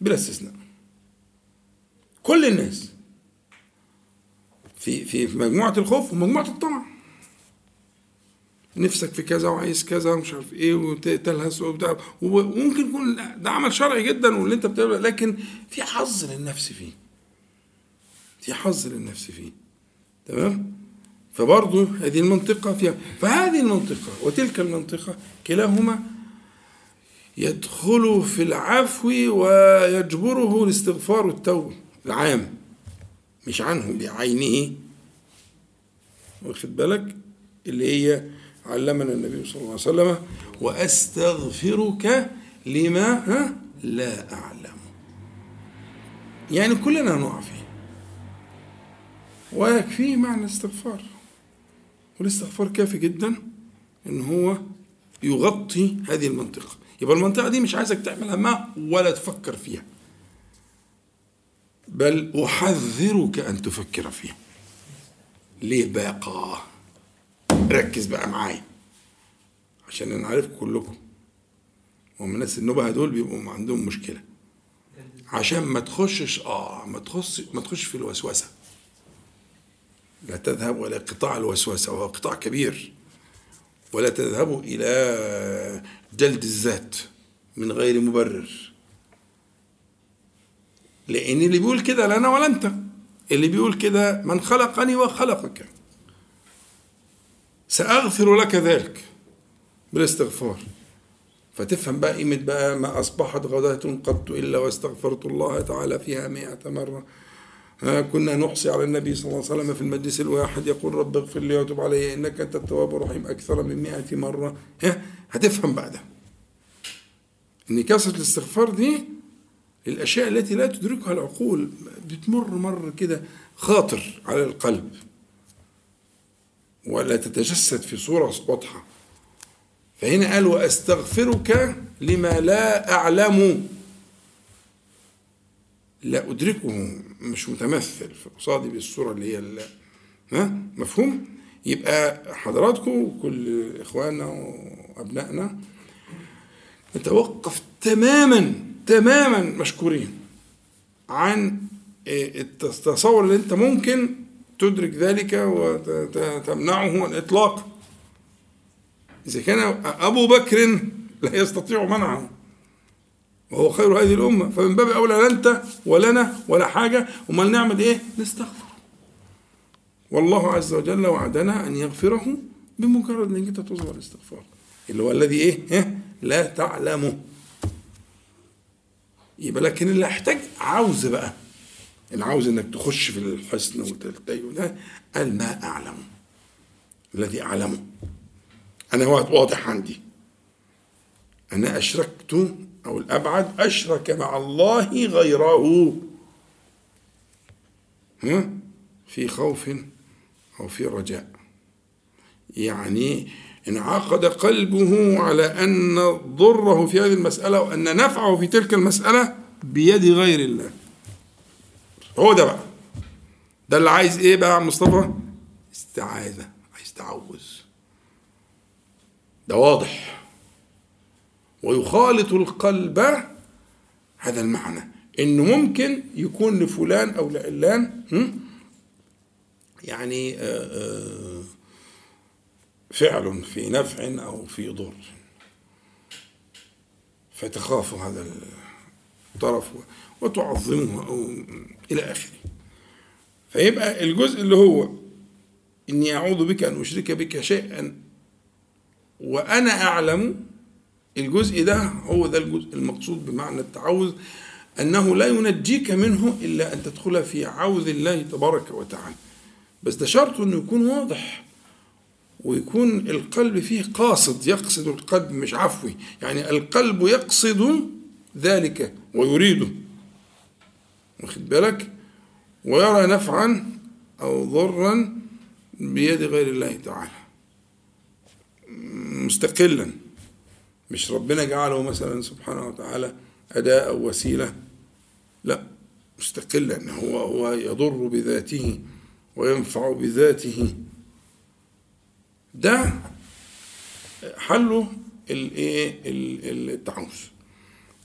بلا استثناء. كل الناس. في في مجموعة الخوف ومجموعة الطمع. نفسك في كذا وعايز كذا ومش عارف إيه وتلهس وبتاع وممكن يكون ده عمل شرعي جدا واللي أنت بتعمله لكن في حظ للنفس فيه. في حظ للنفس فيه. تمام؟ فبرضه هذه المنطقة فيها. فهذه المنطقة وتلك المنطقة كلاهما يدخل في العفو ويجبره الاستغفار والتوبة العام. مش عنه بعينه. واخد بالك؟ اللي هي علمنا النبي صلى الله عليه وسلم وأستغفرك لما ها؟ لا أعلم. يعني كلنا نقع فيه. ويكفيه معنى الاستغفار. والاستغفار كافي جدا إن هو يغطي هذه المنطقة. يبقى المنطقة دي مش عايزك تعمل همها ولا تفكر فيها. بل أحذرك أن تفكر فيها. ليه بقى ركز بقى معايا. عشان أنا عارفكم كلكم. ومن الناس النبهة دول بيبقوا عندهم مشكلة. عشان ما تخشش آه ما تخش ما تخش في الوسوسة. لا تذهب ولا قطاع الوسوسة وهو قطاع كبير. ولا تذهبوا إلى جلد الذات من غير مبرر. لأن اللي بيقول كده لا أنا ولا أنت. اللي بيقول كده من خلقني وخلقك. سأغفر لك ذلك بالاستغفار. فتفهم بقى قيمة بقى ما أصبحت غداة قط إلا واستغفرت الله تعالى فيها مئة مرة. كنا نحصي على النبي صلى الله عليه وسلم في المجلس الواحد يقول رب اغفر لي وتب علي إنك أنت التواب الرحيم أكثر من مئة مرة. هتفهم بعدها. إن كثرة الاستغفار دي الأشياء التي لا تدركها العقول بتمر مر كده خاطر على القلب ولا تتجسد في صورة واضحة. فهنا قال وأستغفرك لما لا أعلم لا أدركه. مش متمثل في قصادي بالصورة اللي هي ها؟ مفهوم؟ يبقى حضراتكم كل إخواننا وأبنائنا نتوقف تماما تماما مشكورين عن التصور اللي أنت ممكن تدرك ذلك وتمنعه الإطلاق إذا كان أبو بكر لا يستطيع منعه. وهو خير هذه الأمة. فمن باب أولى لا أنت ولا أنا ولا حاجة. أمال نعمل إيه؟ نستغفر. والله عز وجل وعدنا أن يغفره بمجرد أنك أنت تظهر الاستغفار اللي هو الذي إيه؟ إيه؟ لا تعلمه. يبقى لكن اللي يحتاج عاوز بقى. اللي عاوز إنك تخش في الحسن وتلتقي ده قال ما أعلم. الذي أعلمه. أنا واضح عندي. أنا أشركت أو الأبعد أشرك مع الله غيره. ها؟ في خوف أو في رجاء. يعني انعقد قلبه على أن ضره في هذه المسألة وأن نفعه في تلك المسألة بيد غير الله. هو ده بقى. ده اللي عايز إيه بقى يا مصطفى؟ استعاذة. عايز تعوذ. ده واضح. ويخالط القلب. هذا المعنى. إنه ممكن يكون لفلان أو لعلان يعني فعل في نفع أو في ضر. فتخاف هذا الطرف وتعظمه أو إلى آخره. فيبقى الجزء اللي هو إني أعوذ بك أن أشرك بك شيئا وأنا أعلم الجزء ده هو ده الجزء المقصود بمعنى التعوذ أنه لا ينجيك منه إلا أن تدخل في عوذ الله تبارك وتعالى. بس ده شرط إنه يكون واضح ويكون القلب فيه قاصد يقصد القلب مش عفوي. يعني القلب يقصد ذلك ويريده واخد بالك؟ ويرى نفعا أو ضرا بيد غير الله تعالى. مستقلا. مش ربنا جعله مثلا سبحانه وتعالى أداة أو وسيلة؟ لا مستقلا هو هو يضر بذاته وينفع بذاته. ده حله الايه التعوذ.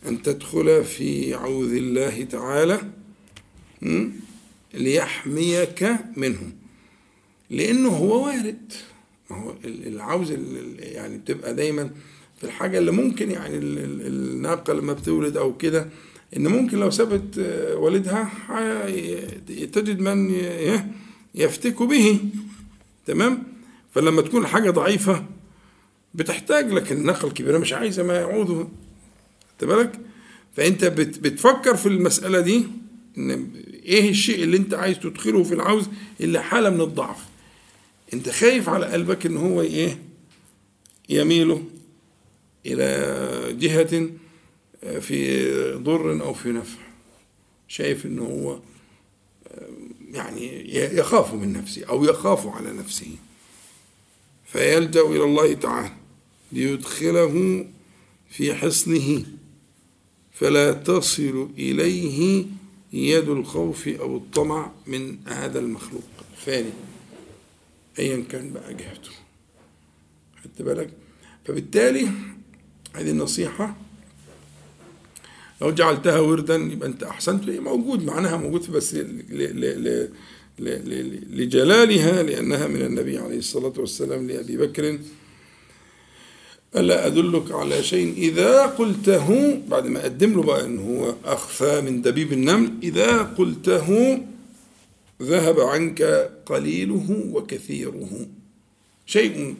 أن تدخل في عوذ الله تعالى ليحميك منه لأنه هو وارد. ما هو العوز يعني بتبقى دايما في الحاجة اللي ممكن يعني الناقة لما بتولد أو كده إن ممكن لو سابت والدها تجد من يفتك به. تمام؟ فلما تكون الحاجة ضعيفة بتحتاج لكن الناقة الكبيرة مش عايزة ما يعوذ بالك؟ فأنت بتفكر في المسألة دي إن إيه الشيء اللي أنت عايز تدخله في العوز اللي حالة من الضعف؟ أنت خايف على قلبك إن هو إيه؟ يميله. إلى جهة في ضر أو في نفع. شايف إنه هو يعني يخاف من نفسه أو يخاف على نفسه. فيلجأ إلى الله تعالى ليدخله في حصنه. فلا تصل إليه يد الخوف أو الطمع من هذا المخلوق. الفاني أيا كان بقى جهته. خدت بالك؟ فبالتالي هذه النصيحة. لو جعلتها وردا يبقى أنت أحسنت هي موجود معناها موجود بس لجلالها لأنها من النبي عليه الصلاة والسلام لأبي بكر. ألا أدلك على شيء؟ إذا قلته بعد ما أقدم له بقى أنه هو أخفى من دبيب النمل إذا قلته ذهب عنك قليله وكثيره. شيء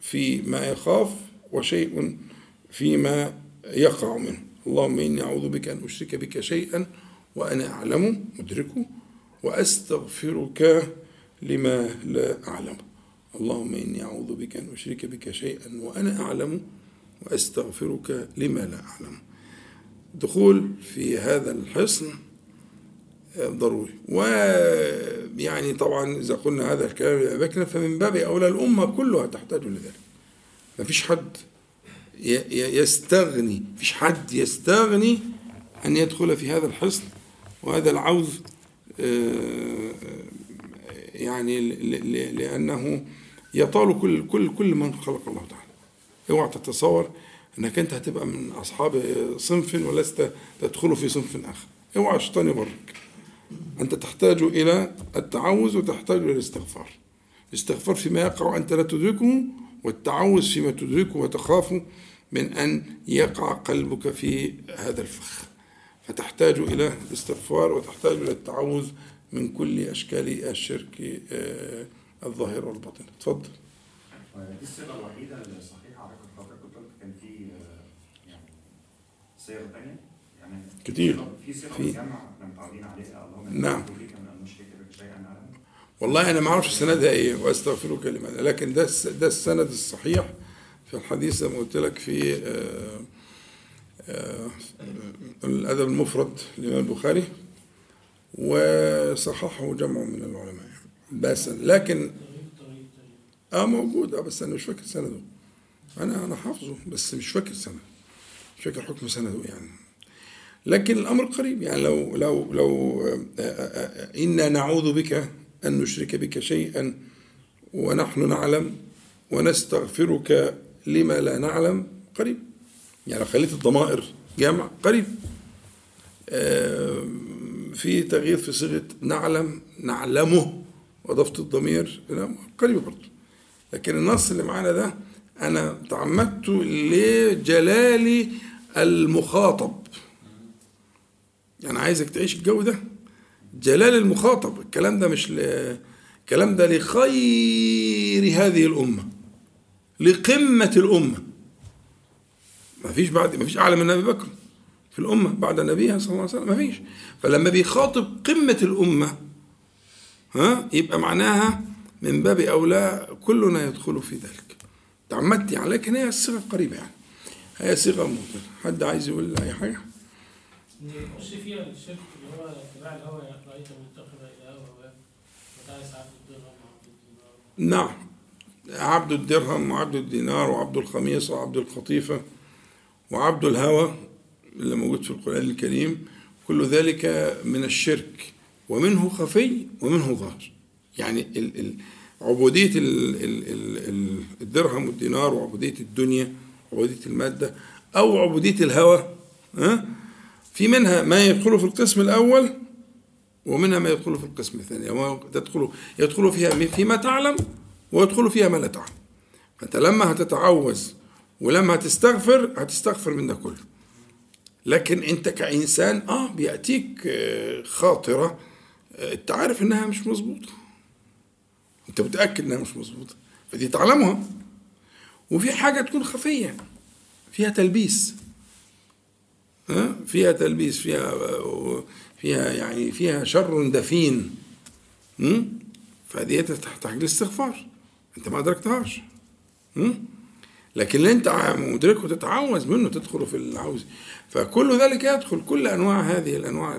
فيما يخاف وشيء فيما يقع منه. اللهم إني أعوذ بك أن أشرك بك شيئا وأنا أعلم مدركه وأستغفرك لما لا أعلم. اللهم إني أعوذ بك أن أشرك بك شيئا وأنا أعلم وأستغفرك لما لا أعلم. دخول في هذا الحصن ضروري. ويعني طبعا إذا قلنا هذا الكلام فمن باب أولى الأمة كلها تحتاج لذلك. ما فيش حد يستغني فيش حد يستغني أن يدخل في هذا الحصن وهذا العوز آه، يعني لأنه يطال كل كل كل من خلق الله تعالى. اوعى تتصور أنك أنت هتبقى من أصحاب صنف ولست تدخل في صنف آخر. اوعى الشيطان يبرك. أنت تحتاج إلى التعوذ وتحتاج إلى الاستغفار. الاستغفار فيما يقع انت لا تدركه والتعوذ فيما تدركه وتخاف من أن يقع قلبك في هذا الفخ. فتحتاج إلى الاستغفار وتحتاج إلى التعوذ من كل أشكال الشرك آه الظاهر والباطن. اتفضل. دي الصيغة الوحيدة الصحيحه على حضرتك كنت قلت كان في يعني صيغ ثانية يعني كتير. في صيغة الجمع إحنا متعودين عليها. اللهم نعم. والله أنا ما أعرفش سندها إيه وأستغفرك لماذا. لكن ده ده السند الصحيح في الحديث زي ما قلت لك في آآ آآ الأدب المفرد للامام البخاري وصححه جمع من العلماء بس. لكن آه موجود آه بس أنا مش فاكر سنده. أنا أنا حافظه بس مش فاكر سنده. مش فاكر حكم سنده يعني. لكن الأمر قريب يعني. لو لو لو آه، آه، آه، إنا نعوذ بك أن نشرك بك شيئا ونحن نعلم ونستغفرك لما لا نعلم قريب. يعني خليت الضمائر جمع قريب. في تغيير في صيغة نعلم نعلمه. وأضفت الضمير قريب برضه. لكن النص اللي معانا ده أنا تعمدت لجلال المخاطب. يعني عايزك تعيش الجو ده. جلال المخاطب. الكلام ده مش ل... الكلام ده لخير هذه الأمة. لقمة الأمة. ما فيش بعد ما فيش أعلى من أبي بكر في الأمة بعد نبيها صلى الله عليه وسلم. ما فيش. فلما بيخاطب قمة الأمة ها يبقى معناها من باب أولى كلنا يدخل في ذلك. تعمدت يعني لكن هي الصيغة قريبة يعني. هي صيغة موجودة حد عايز يقول أي حاجة؟ نخش فيها الشرك اللي هو اتباع الهوى رأيت متخذ إلى هوى الدينار نعم. عبد الدرهم وعبد الدينار وعبد الخميصة وعبد القطيفة وعبد الهوى اللي موجود في القرآن الكريم. كل ذلك من الشرك ومنه خفي ومنه ظاهر. يعني عبودية الدرهم والدينار وعبودية الدنيا وعبودية المادة أو عبودية الهوى في منها ما يدخل في القسم الأول ومنها ما يدخل في القسم الثاني. تدخل يدخل فيها فيما تعلم ويدخل فيها ما لا تعلم. فأنت لما هتتعوذ ولما هتستغفر هتستغفر من ده كله. لكن أنت كإنسان آه بيأتيك آه، خاطرة أنت عارف إنها مش مظبوطة. أنت متأكد إنها مش مظبوطة. فدي تعلمها. وفي حاجة تكون خفية فيها تلبيس. ها؟ فيها تلبيس فيها فيها يعني فيها شر دفين. فدي تحتاج لاستغفار انت ما ادركتهاش. لكن اللي انت مدركه تتعوذ منه تدخل في العوز فكل ذلك يدخل كل أنواع هذه الأنواع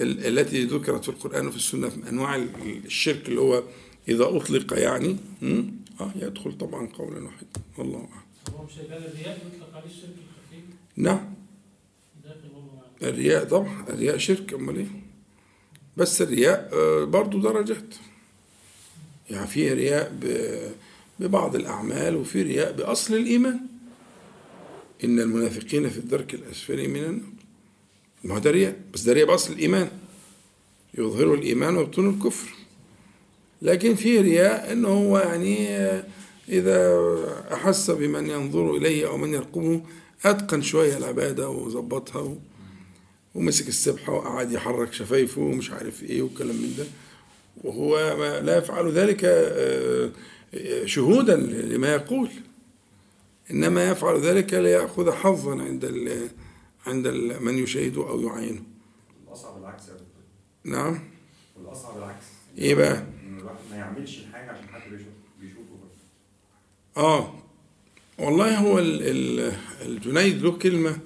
التي ذكرت في القرآن وفي السنة من أنواع الشرك اللي هو إذا أطلق يعني آه يدخل طبعا قولا واحدا. والله أعلم. هو مش الرياء يطلق عليه الشرك الخفي؟ نعم. الرياء طبعا الرياء شرك أمال إيه؟ بس الرياء آه، برضه درجات. يعني في رياء ببعض الأعمال وفي رياء بأصل الإيمان. إن المنافقين في الدرك الأسفل من النار. ما هو ده رياء؟ بس ده رياء بأصل الإيمان. يظهر الإيمان ويبطن الكفر. لكن في رياء إنه هو يعني إذا أحس بمن ينظر إليه أو من يرقبه أتقن شوية العبادة وظبطها ومسك السبحة وقعد يحرك شفايفه ومش عارف إيه وكلام من ده. وهو لا يفعل ذلك آه، شهودا لما يقول. إنما يفعل ذلك ليأخذ حظا عند ال عند ال من يشاهده أو يعاينه الاصعب العكس يا دكتور. نعم. والأصعب العكس. إيه بقى؟ إن الواحد ما يعملش الحاجة عشان حد بيشوف بيشوفه. آه. والله هو ال- ال- الجنيد له كلمة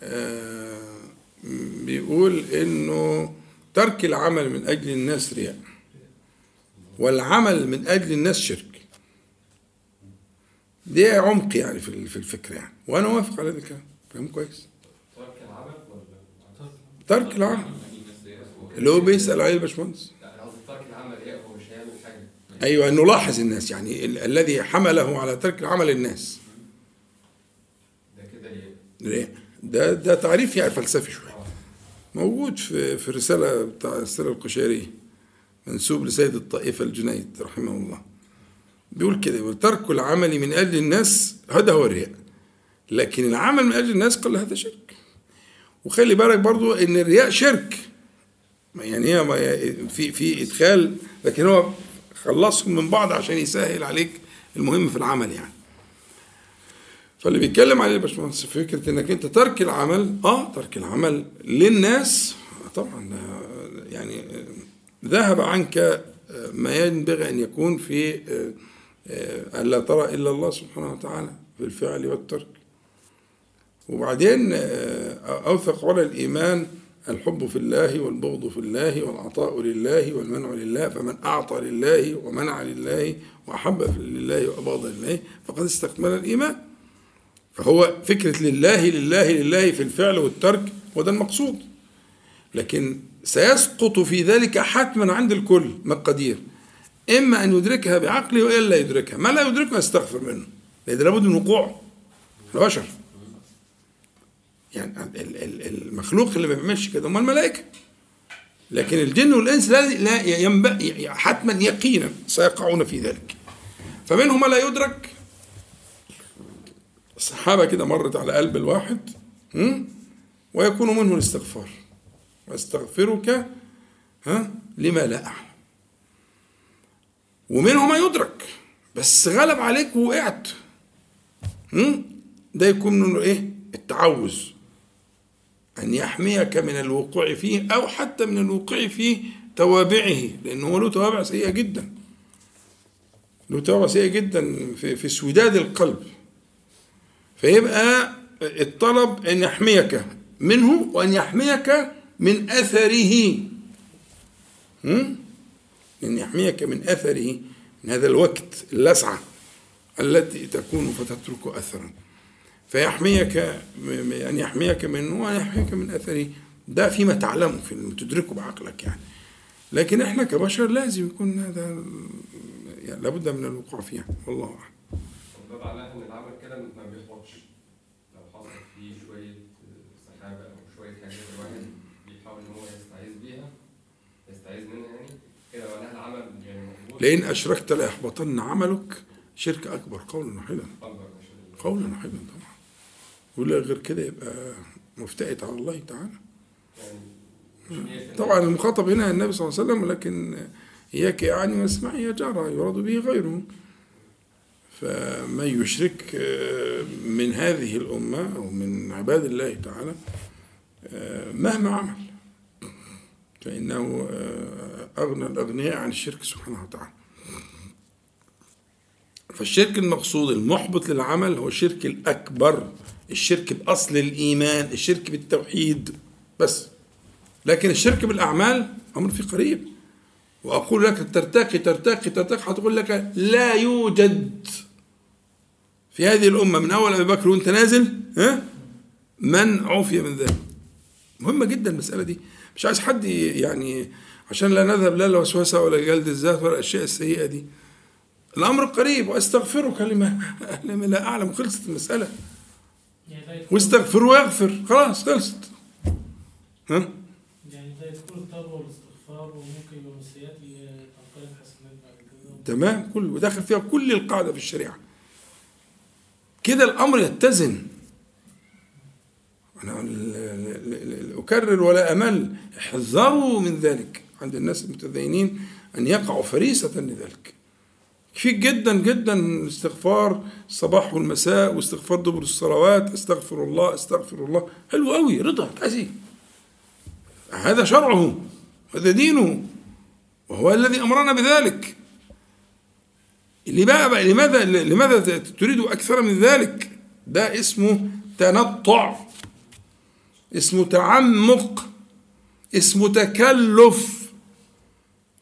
آه بيقول إنه ترك العمل من أجل الناس رياء. والعمل من أجل الناس شرك. دي عمق يعني في ال- في الفكرة يعني. وأنا موافق على ذلك فاهم كويس. ترك العمل؟ ولا ترك العمل اللي هو بيسأل عليه الباشمهندس. أيوة أنه لاحظ الناس يعني ال- الذي حمله على ترك العمل الناس. ده كده ليه؟ ده ده تعريف يعني فلسفي شوية. موجود في في رسالة بتاع السيره القشيريه منسوب لسيد الطائفة الجنيد رحمه الله. بيقول كده بيقول ترك العمل من أجل الناس هذا هو الرياء. لكن العمل من أجل الناس قال هذا شرك. وخلي بالك برضو إن الرياء شرك. يعني هي في في إدخال لكن هو خلصهم من بعض عشان يسهل عليك المهم في العمل يعني. فاللي بيتكلم عليه الباشمهندس فكرة إنك أنت ترك العمل آه ترك العمل للناس طبعا يعني ذهب عنك آه، ما ينبغي أن يكون في آه، آه، الا ترى إلا الله سبحانه وتعالى في الفعل والترك. وبعدين آه، أوثق على الإيمان الحب في الله والبغض في الله والعطاء لله والمنع لله فمن أعطى لله ومنع لله وأحب لله وأبغض لله فقد استكمل الإيمان. فهو فكرة لله لله لله في الفعل والترك وده المقصود. لكن سيسقط في ذلك حتما عند الكل مقادير إما أن يدركها بعقله وإلا يدركها. ما لا يدركها يستغفر منه. لأن لابد من وقوع. البشر. يعني ال- ال- المخلوق اللي ما بيعملش كده هم الملائكة. لكن الجن والإنس لا لا ينبغي حتما يقينا سيقعون في ذلك. فمنهم لا يدرك. السحابة كده مرت على قلب الواحد? ويكون منه الاستغفار. واستغفرك ها لما لا أعلم. ومنه ما يدرك بس غلب عليك ووقعت. م? ده يكون منه إيه؟ التعوذ. أن يحميك من الوقوع فيه أو حتى من الوقوع في توابعه لأنه له توابع سيئة جدا. له توابع سيئة جدا في, في سوداد القلب. فيبقى الطلب أن يحميك منه وأن يحميك من أثره؟ أن يحميك من أثره من هذا الوقت اللسعة التي تكون فتترك أثرا. فيحميك أن يحميك منه وأن يحميك من أثره. ده فيما تعلمه في تدركه بعقلك يعني. لكن إحنا كبشر لازم يكون هذا يعني لابد من الوقوع فيها. والله أعلم. وده معناه ان العمل كده ما بيحبطش لو حصل فيه شوية سحابة أو شوية حاجات الواحد إن هو يستعيذ بيها يستعيذ منها يعني. كده معناها العمل يعني لئن أشركت ليحبطن عملك شرك أكبر. قولا واحدا أكبر قولا واحدا طبعا. ولا غير كده يبقى مفتئت على الله تعالى. يعني مش 100% طبعا المخاطب هنا النبي صلى الله عليه وسلم ولكن إياك يعني واسمعي يا جارة يراد به غيره. فمن يشرك من هذه الأمة أو من عباد الله تعالى مهما عمل. فإنه أغنى الأغنياء عن الشرك سبحانه وتعالى. فالشرك المقصود المحبط للعمل هو الشرك الأكبر الشرك بأصل الإيمان الشرك بالتوحيد بس. لكن الشرك بالأعمال أمر في قريب. وأقول لك ترتقي ترتقي ترتقي هتقول لك لا يوجد. في هذه الأمة من أول أبي بكر وأنت نازل ها؟ من عفي من ذلك. مهمة جدا المسألة دي. مش عايز حد يعني عشان لا نذهب لا الوسوسة ولا جلد الذات ولا الأشياء السيئة دي. الأمر قريب وأستغفرك لما لا أعلم. خلصت المسألة. واستغفر ويغفر خلاص خلصت. ها؟ يعني ده يدخل التوبة والاستغفار وممكن يبقى من السيئات تنقلب حسنات بعد كده. تمام كله داخل فيها كل القاعدة في الشريعة. كده الأمر يتزن. أنا أكرر ولا أمل. احذروا من ذلك. عند الناس المتدينين أن يقعوا فريسة لذلك. كفيك جدا جدا استغفار الصباح والمساء واستغفار دبر الصلوات استغفر الله استغفر الله. حلو قوي رضا عايز هذا شرعه هذا دينه وهو الذي أمرنا بذلك. اللي بقى, بقى لماذا لماذا تريد أكثر من ذلك؟ ده اسمه تنطع. اسمه تعمق اسمه تكلف.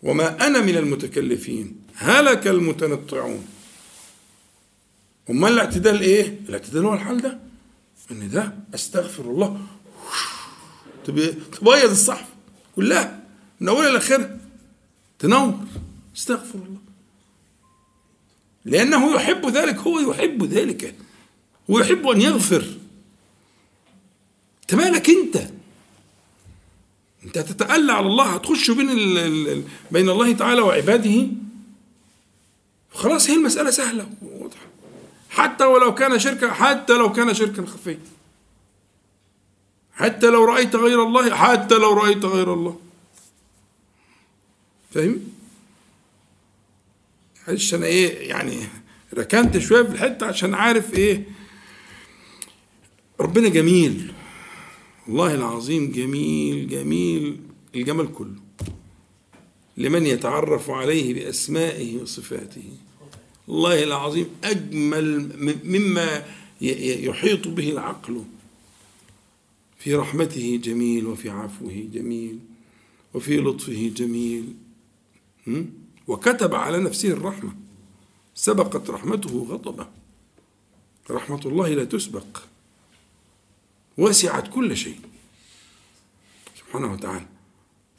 وما أنا من المتكلفين هلك المتنطعون. أمال الاعتدال إيه؟ الاعتدال هو الحال ده؟ إن ده أستغفر الله. تبيض الصحف كلها من أولها لاخرها تنور. استغفر الله. لأنه يحب ذلك هو يحب ذلك. هو يحب أن يغفر. انت مالك انت. انت هتتألى على الله هتخش بين بين الله تعالى وعباده. خلاص هي المسألة سهلة وواضحة. حتى ولو كان شركا حتى لو كان شركا خفيا. حتى لو رأيت غير الله حتى لو رأيت غير الله. فاهم؟ معلش أنا إيه يعني ركنت شوية في الحتة عشان عارف إيه. ربنا جميل. والله العظيم جميل جميل الجمال كله. لمن يتعرف عليه بأسمائه وصفاته. الله العظيم أجمل مما يحيط به العقل. في رحمته جميل وفي عفوه جميل وفي لطفه جميل. وكتب على نفسه الرحمة. سبقت رحمته غضبه. رحمة الله لا تسبق. وسعت كل شيء. سبحانه وتعالى.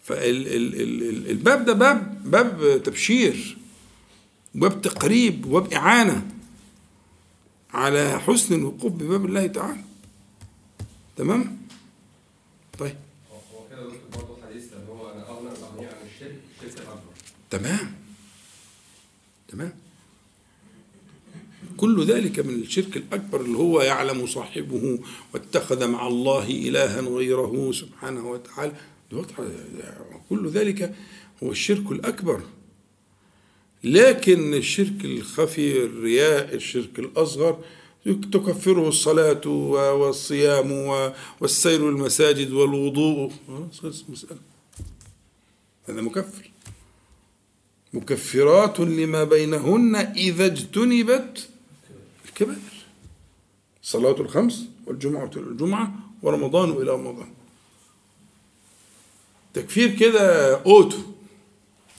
فالباب ده باب باب تبشير وباب تقريب وباب إعانة على حسن الوقوف بباب الله تعالى. تمام؟ طيب. هو كده برضه حديث اللي هو أنا أغنى الاغنياء عن الشرك الشرك الاكبر تمام. تمام. كل ذلك من الشرك الأكبر اللي هو يعلم صاحبه واتخذ مع الله إلها غيره سبحانه وتعالى. كل ذلك هو الشرك الأكبر. لكن الشرك الخفي الرياء الشرك الأصغر تكفره الصلاة والصيام والسير المساجد والوضوء. مسألة هذا مكفر. مكفرات لما بينهن إذا اجتنبت الكبائر الصلاة الخمس والجمعة الجمعة ورمضان إلى رمضان. تكفير كده أوتو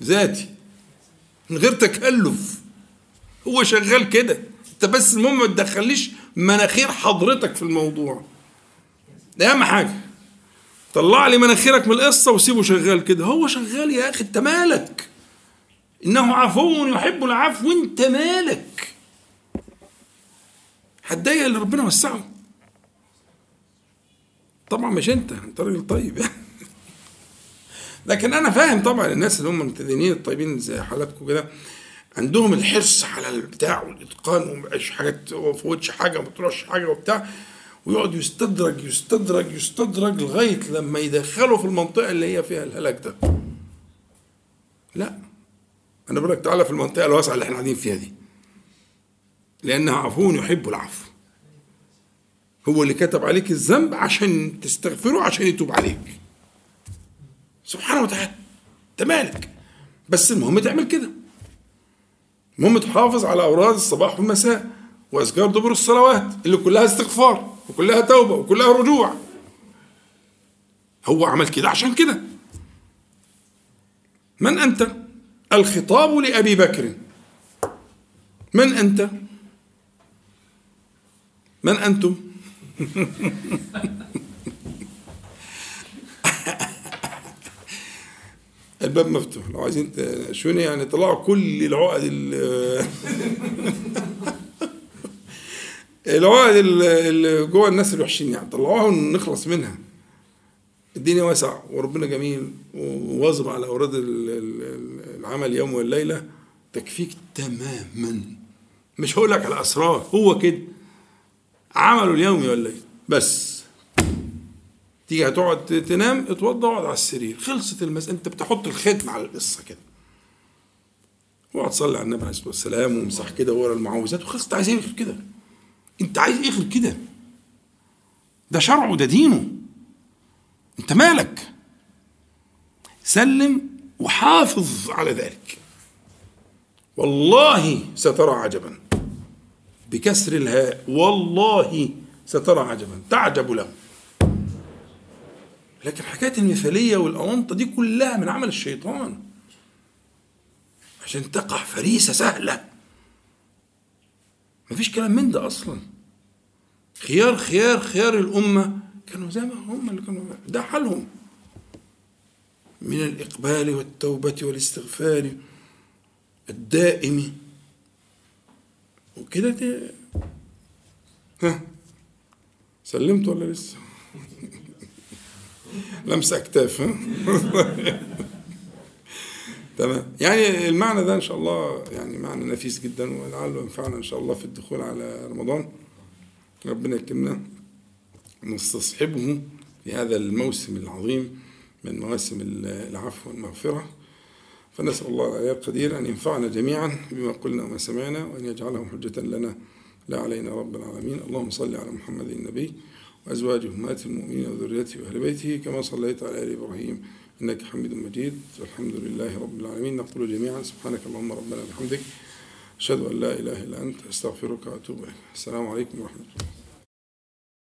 ذاتي من غير تكلف. هو شغال كده. انت بس المهم ما تدخليش مناخير حضرتك في الموضوع. ده أهم حاجة. طلع لي مناخيرك من القصة وسيبه شغال كده. هو شغال يا أخي أنت مالك؟ إنه عفو يحب العفو وانت مالك؟ هتضايق اللي ربنا وسعه طبعا مش أنت أنت راجل طيب يعني لكن أنا فاهم طبعا الناس اللي هم المتدينين الطيبين زي حالاتكم كده عندهم الحرص على البتاع والإتقان ومبقاش حاجة ما فوتش حاجة ما تروحش حاجة وبتاع ويقعد يستدرج يستدرج يستدرج لغاية لما يدخله في المنطقة اللي هي فيها الهلاك ده. لا أنا بقول لك تعالى في المنطقة الواسعة اللي إحنا قاعدين فيها دي. لأنها عفو يحب العفو. هو اللي كتب عليك الذنب عشان تستغفره عشان يتوب عليك. سبحانه وتعالى انت مالك؟ بس المهم تعمل كده. المهم تحافظ على اوراد الصباح والمساء وأذكار دبر الصلوات اللي كلها استغفار وكلها توبة وكلها رجوع. هو عمل كده عشان كده. من أنت؟ الخطاب لأبي بكر. من أنت؟ من أنتم؟ الباب مفتوح. لو عايزين تشوني يعني؟ طلعوا كل العقد العقد اللي جوه الناس الوحشين يعني. طلعوها ونخلص منها. الدنيا واسع وربنا جميل وواظب على أوراد العمل يوم والليلة. تكفيك تماما. مش هقول لك على أسرار هو كده. عمله اليومي ولا إيه؟ بس. تيجي هتقعد تنام اتوضى واقعد على السرير. خلصت المسألة انت بتحط الختم على القصة كده. واقعد صلي على النبي عليه الصلاة والسلام وامسح كده ورا المعوذات. وخلصت عايز إيه غير كده. انت عايز إيه غير كده. ده شرعه ده دينه. انت مالك؟ سلم وحافظ على ذلك. والله سترى عجبا. بكسر الهاء. والله سترى عجبا. تعجب له. لكن حكاية المثالية والأونطة دي كلها من عمل الشيطان. عشان تقع فريسة سهلة. مفيش كلام من ده أصلا. خيار خيار خيار الأمة. كانوا زي ما هم اللي كانوا ده حالهم. من الإقبال والتوبة والاستغفار الدائم وكده دي. ها. سلمت ولا لسه؟ لمسة أكتاف ها؟ تمام. يعني المعنى ده إن شاء الله يعني معنى نفيس جدا ولعله ينفعنا إن شاء الله في الدخول على رمضان. ربنا يكرمنا. نستصحبه في هذا الموسم العظيم من مواسم العفو والمغفرة. فنسأل الله العلي القدير أن ينفعنا جميعا بما قلنا وما سمعنا وأن يجعله حجة لنا. لا علينا رب العالمين. اللهم صل على محمد النبي وأزواجه أمهات المؤمنين وذريته وأهل بيته كما صليت على آل إبراهيم. إنك حميد مجيد. والحمد لله رب العالمين. نقول جميعا سبحانك اللهم ربنا وبحمدك أشهد أن لا إله إلا أنت. أستغفرك وأتوب إليك. السلام عليكم ورحمة الله.